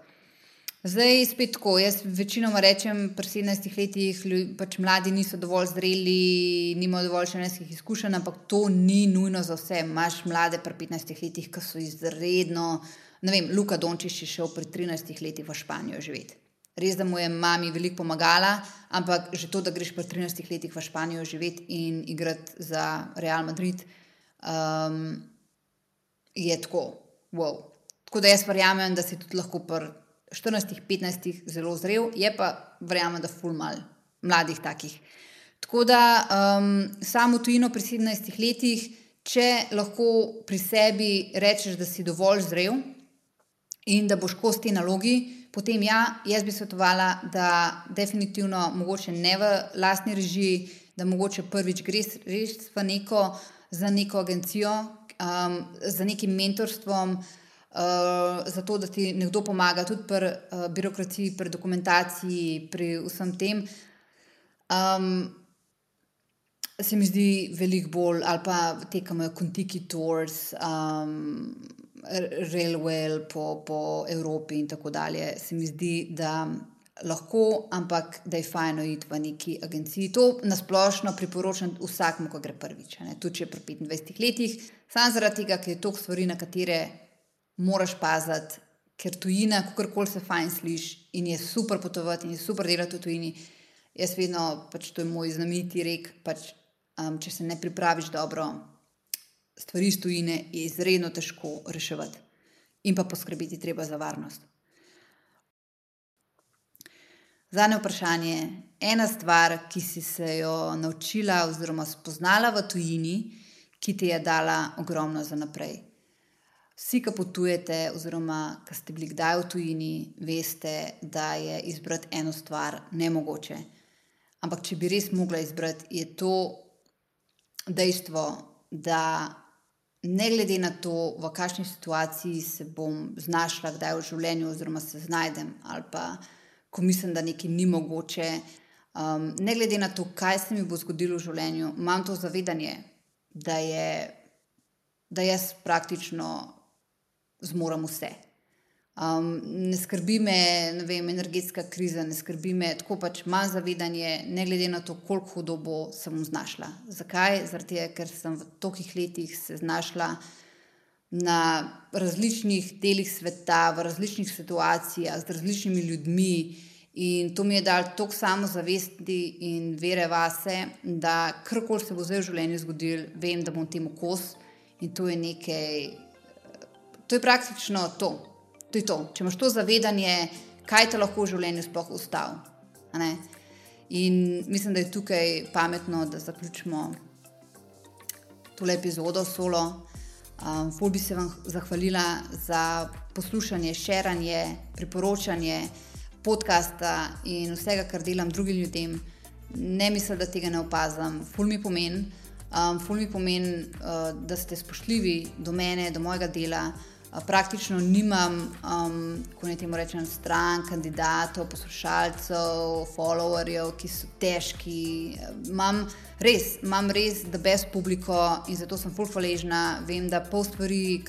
Zdaj spet tako. Jaz večinoma rečem, pri 17 letih pač mladi niso dovolj zreli, nimajo dovolj šeneskih izkušenj, ampak to ni nujno za vse. Imáš mlade pri 15 letih, ki so izredno. Ne vem, Luka Dončiš je šel pri 13 letih v Španijo živeti. Res, da mu je mami veliko pomagala, ampak že to, da greš pri 13 letih v Španijo živeti in igrati za Real Madrid, um, je tako. Wow. Tako da jaz verjamem, da si tudi lahko pri 14-15 zelo zrel, je pa verjamem, da ful mal mladih takih. Tako da um, samo tujino pri 17 letih, če lahko pri sebi rečeš, da si dovolj zrel in da boš kos te nalogi, potem ja, jaz bi svetovala, da definitivno mogoče ne v lastni režiji, da mogoče prvič greš res v neko, za neko agencijo, um, za nekim mentorstvom. Uh, zato, da ti nekdo pomaga, tudi pri uh, birokraciji, pri dokumentaciji, pri vsem tem, um, se mi zdi veliko bolj, ali pa te, ki imajo Contiki Tours, um, Railway po, po Evropi in tako dalje. Se mi zdi, da lahko, ampak da je fajno iti v neki agenciji. To nasplošno priporočam vsakmu, ko gre prvič, tudi če je pri 25 letih, samo zaradi tega, ker je toliko stvari, na katere moraš paziti, ker tujina, kako koli se fajn sliši in je super potovati in je super delati v tujini. Jaz vedno, pač to je moj znameniti rek, pač, um, če se ne pripraviš dobro, stvari iz tujine je izredno težko reševati in pa poskrbeti treba za varnost. Zadnje vprašanje. Ena stvar, ki si se jo naučila oziroma spoznala v tujini, ki ti je dala ogromno za naprej. Vsi, ki potujete, oziroma ki ste bili kdaj v tujini, veste, da je izbrati eno stvar nemogoče. Ampak, če bi res mogla izbrati, je to dejstvo, da ne glede na to, v kakšni situaciji se bom znašla, kdaj v življenju, oziroma se znajdem, ali pa ko mislim, da nekaj ni mogoče, um, ne glede na to, kaj se mi bo zgodilo v življenju, imam to zavedanje, da je. Da jaz praktično zmorem vse. Um, ne skrbi me ne vem, energetska kriza, ne skrbi me tako pač manj zavedanje, ne glede na to, koliko hudo bo se bom znašla. Zakaj? Zato, ker sem v tolikih letih se znašla na različnih delih sveta, v različnih situacijah, z različnimi ljudmi. In to mi je dal toliko samozavesti in vere vase, da karkoli se bo zdaj v življenju zgodilo, vem, da bom temu kos in to je nekaj. To je praktično to. to, je to. Če imaš to zavedanje, kaj te lahko v življenju sploh ustavi. In mislim, da je tukaj pametno, da zaključimo tole epizodo solo. Um, Ful bi se vam zahvalila za poslušanje, širanje, priporočanje podcasta in vsega, kar delam drugim ljudem. Ne mislim, da tega ne opazam, ful mi pomeni. Um, ful mi pomeni, uh, da ste spoštljivi do mene, do mojega dela, praktično nimam, um, ko ne temu rečem, stran, kandidatov, poslušalcev, followerjev, ki so težki. Imam res, imam res, da brez publiko in zato sem fulh hvaležna. Vem, da pol stvari,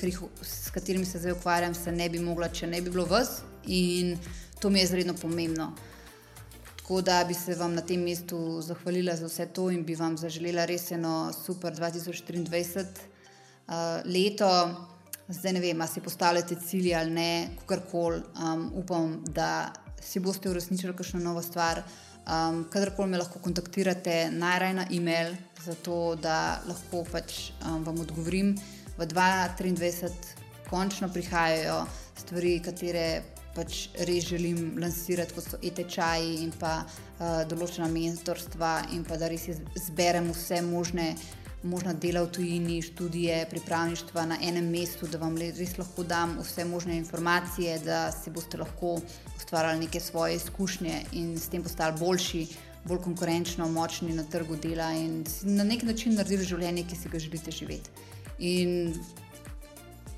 s katerimi se zdaj ukvarjam, se ne bi mogla, če ne bi bilo vas in to mi je izredno pomembno. Tako da bi se vam na tem mestu zahvalila za vse to in bi vam zaželela res eno super 2023 uh, leto. Zdaj ne vem, ali si postavljate cilje ali ne, kakorkoli. Um, upam, da si boste uresničili kakšno novo stvar. Um, kadarkoli me lahko kontaktirate, najraje na e-mail, zato da lahko pač um, vam odgovorim. V 2023 končno prihajajo stvari, katere pač res želim lansirati, kot so e-tečaji in pa uh, določena mentorstva, in pa da res zberem vse možne možna dela v tujini, študije, pripravništva na enem mestu, da vam res lahko dam vse možne informacije, da si boste lahko ustvarjali neke svoje izkušnje in s tem postali boljši, bolj konkurenčno, močni na trgu dela in na nek način naredili življenje, ki si ga želite živeti. In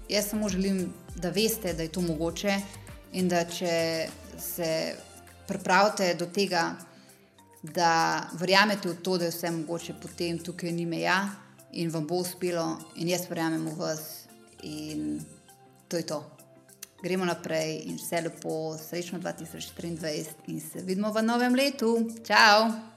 jaz samo želim, da veste, da je to mogoče in da če se pripravite do tega, da verjamete v to, da je vse mogoče, potem tukaj ni meja in vam bo uspelo, in jaz verjamem v vas, in to je to. Gremo naprej in vse lepo, srečno 2023, in se vidimo v novem letu. Ciao!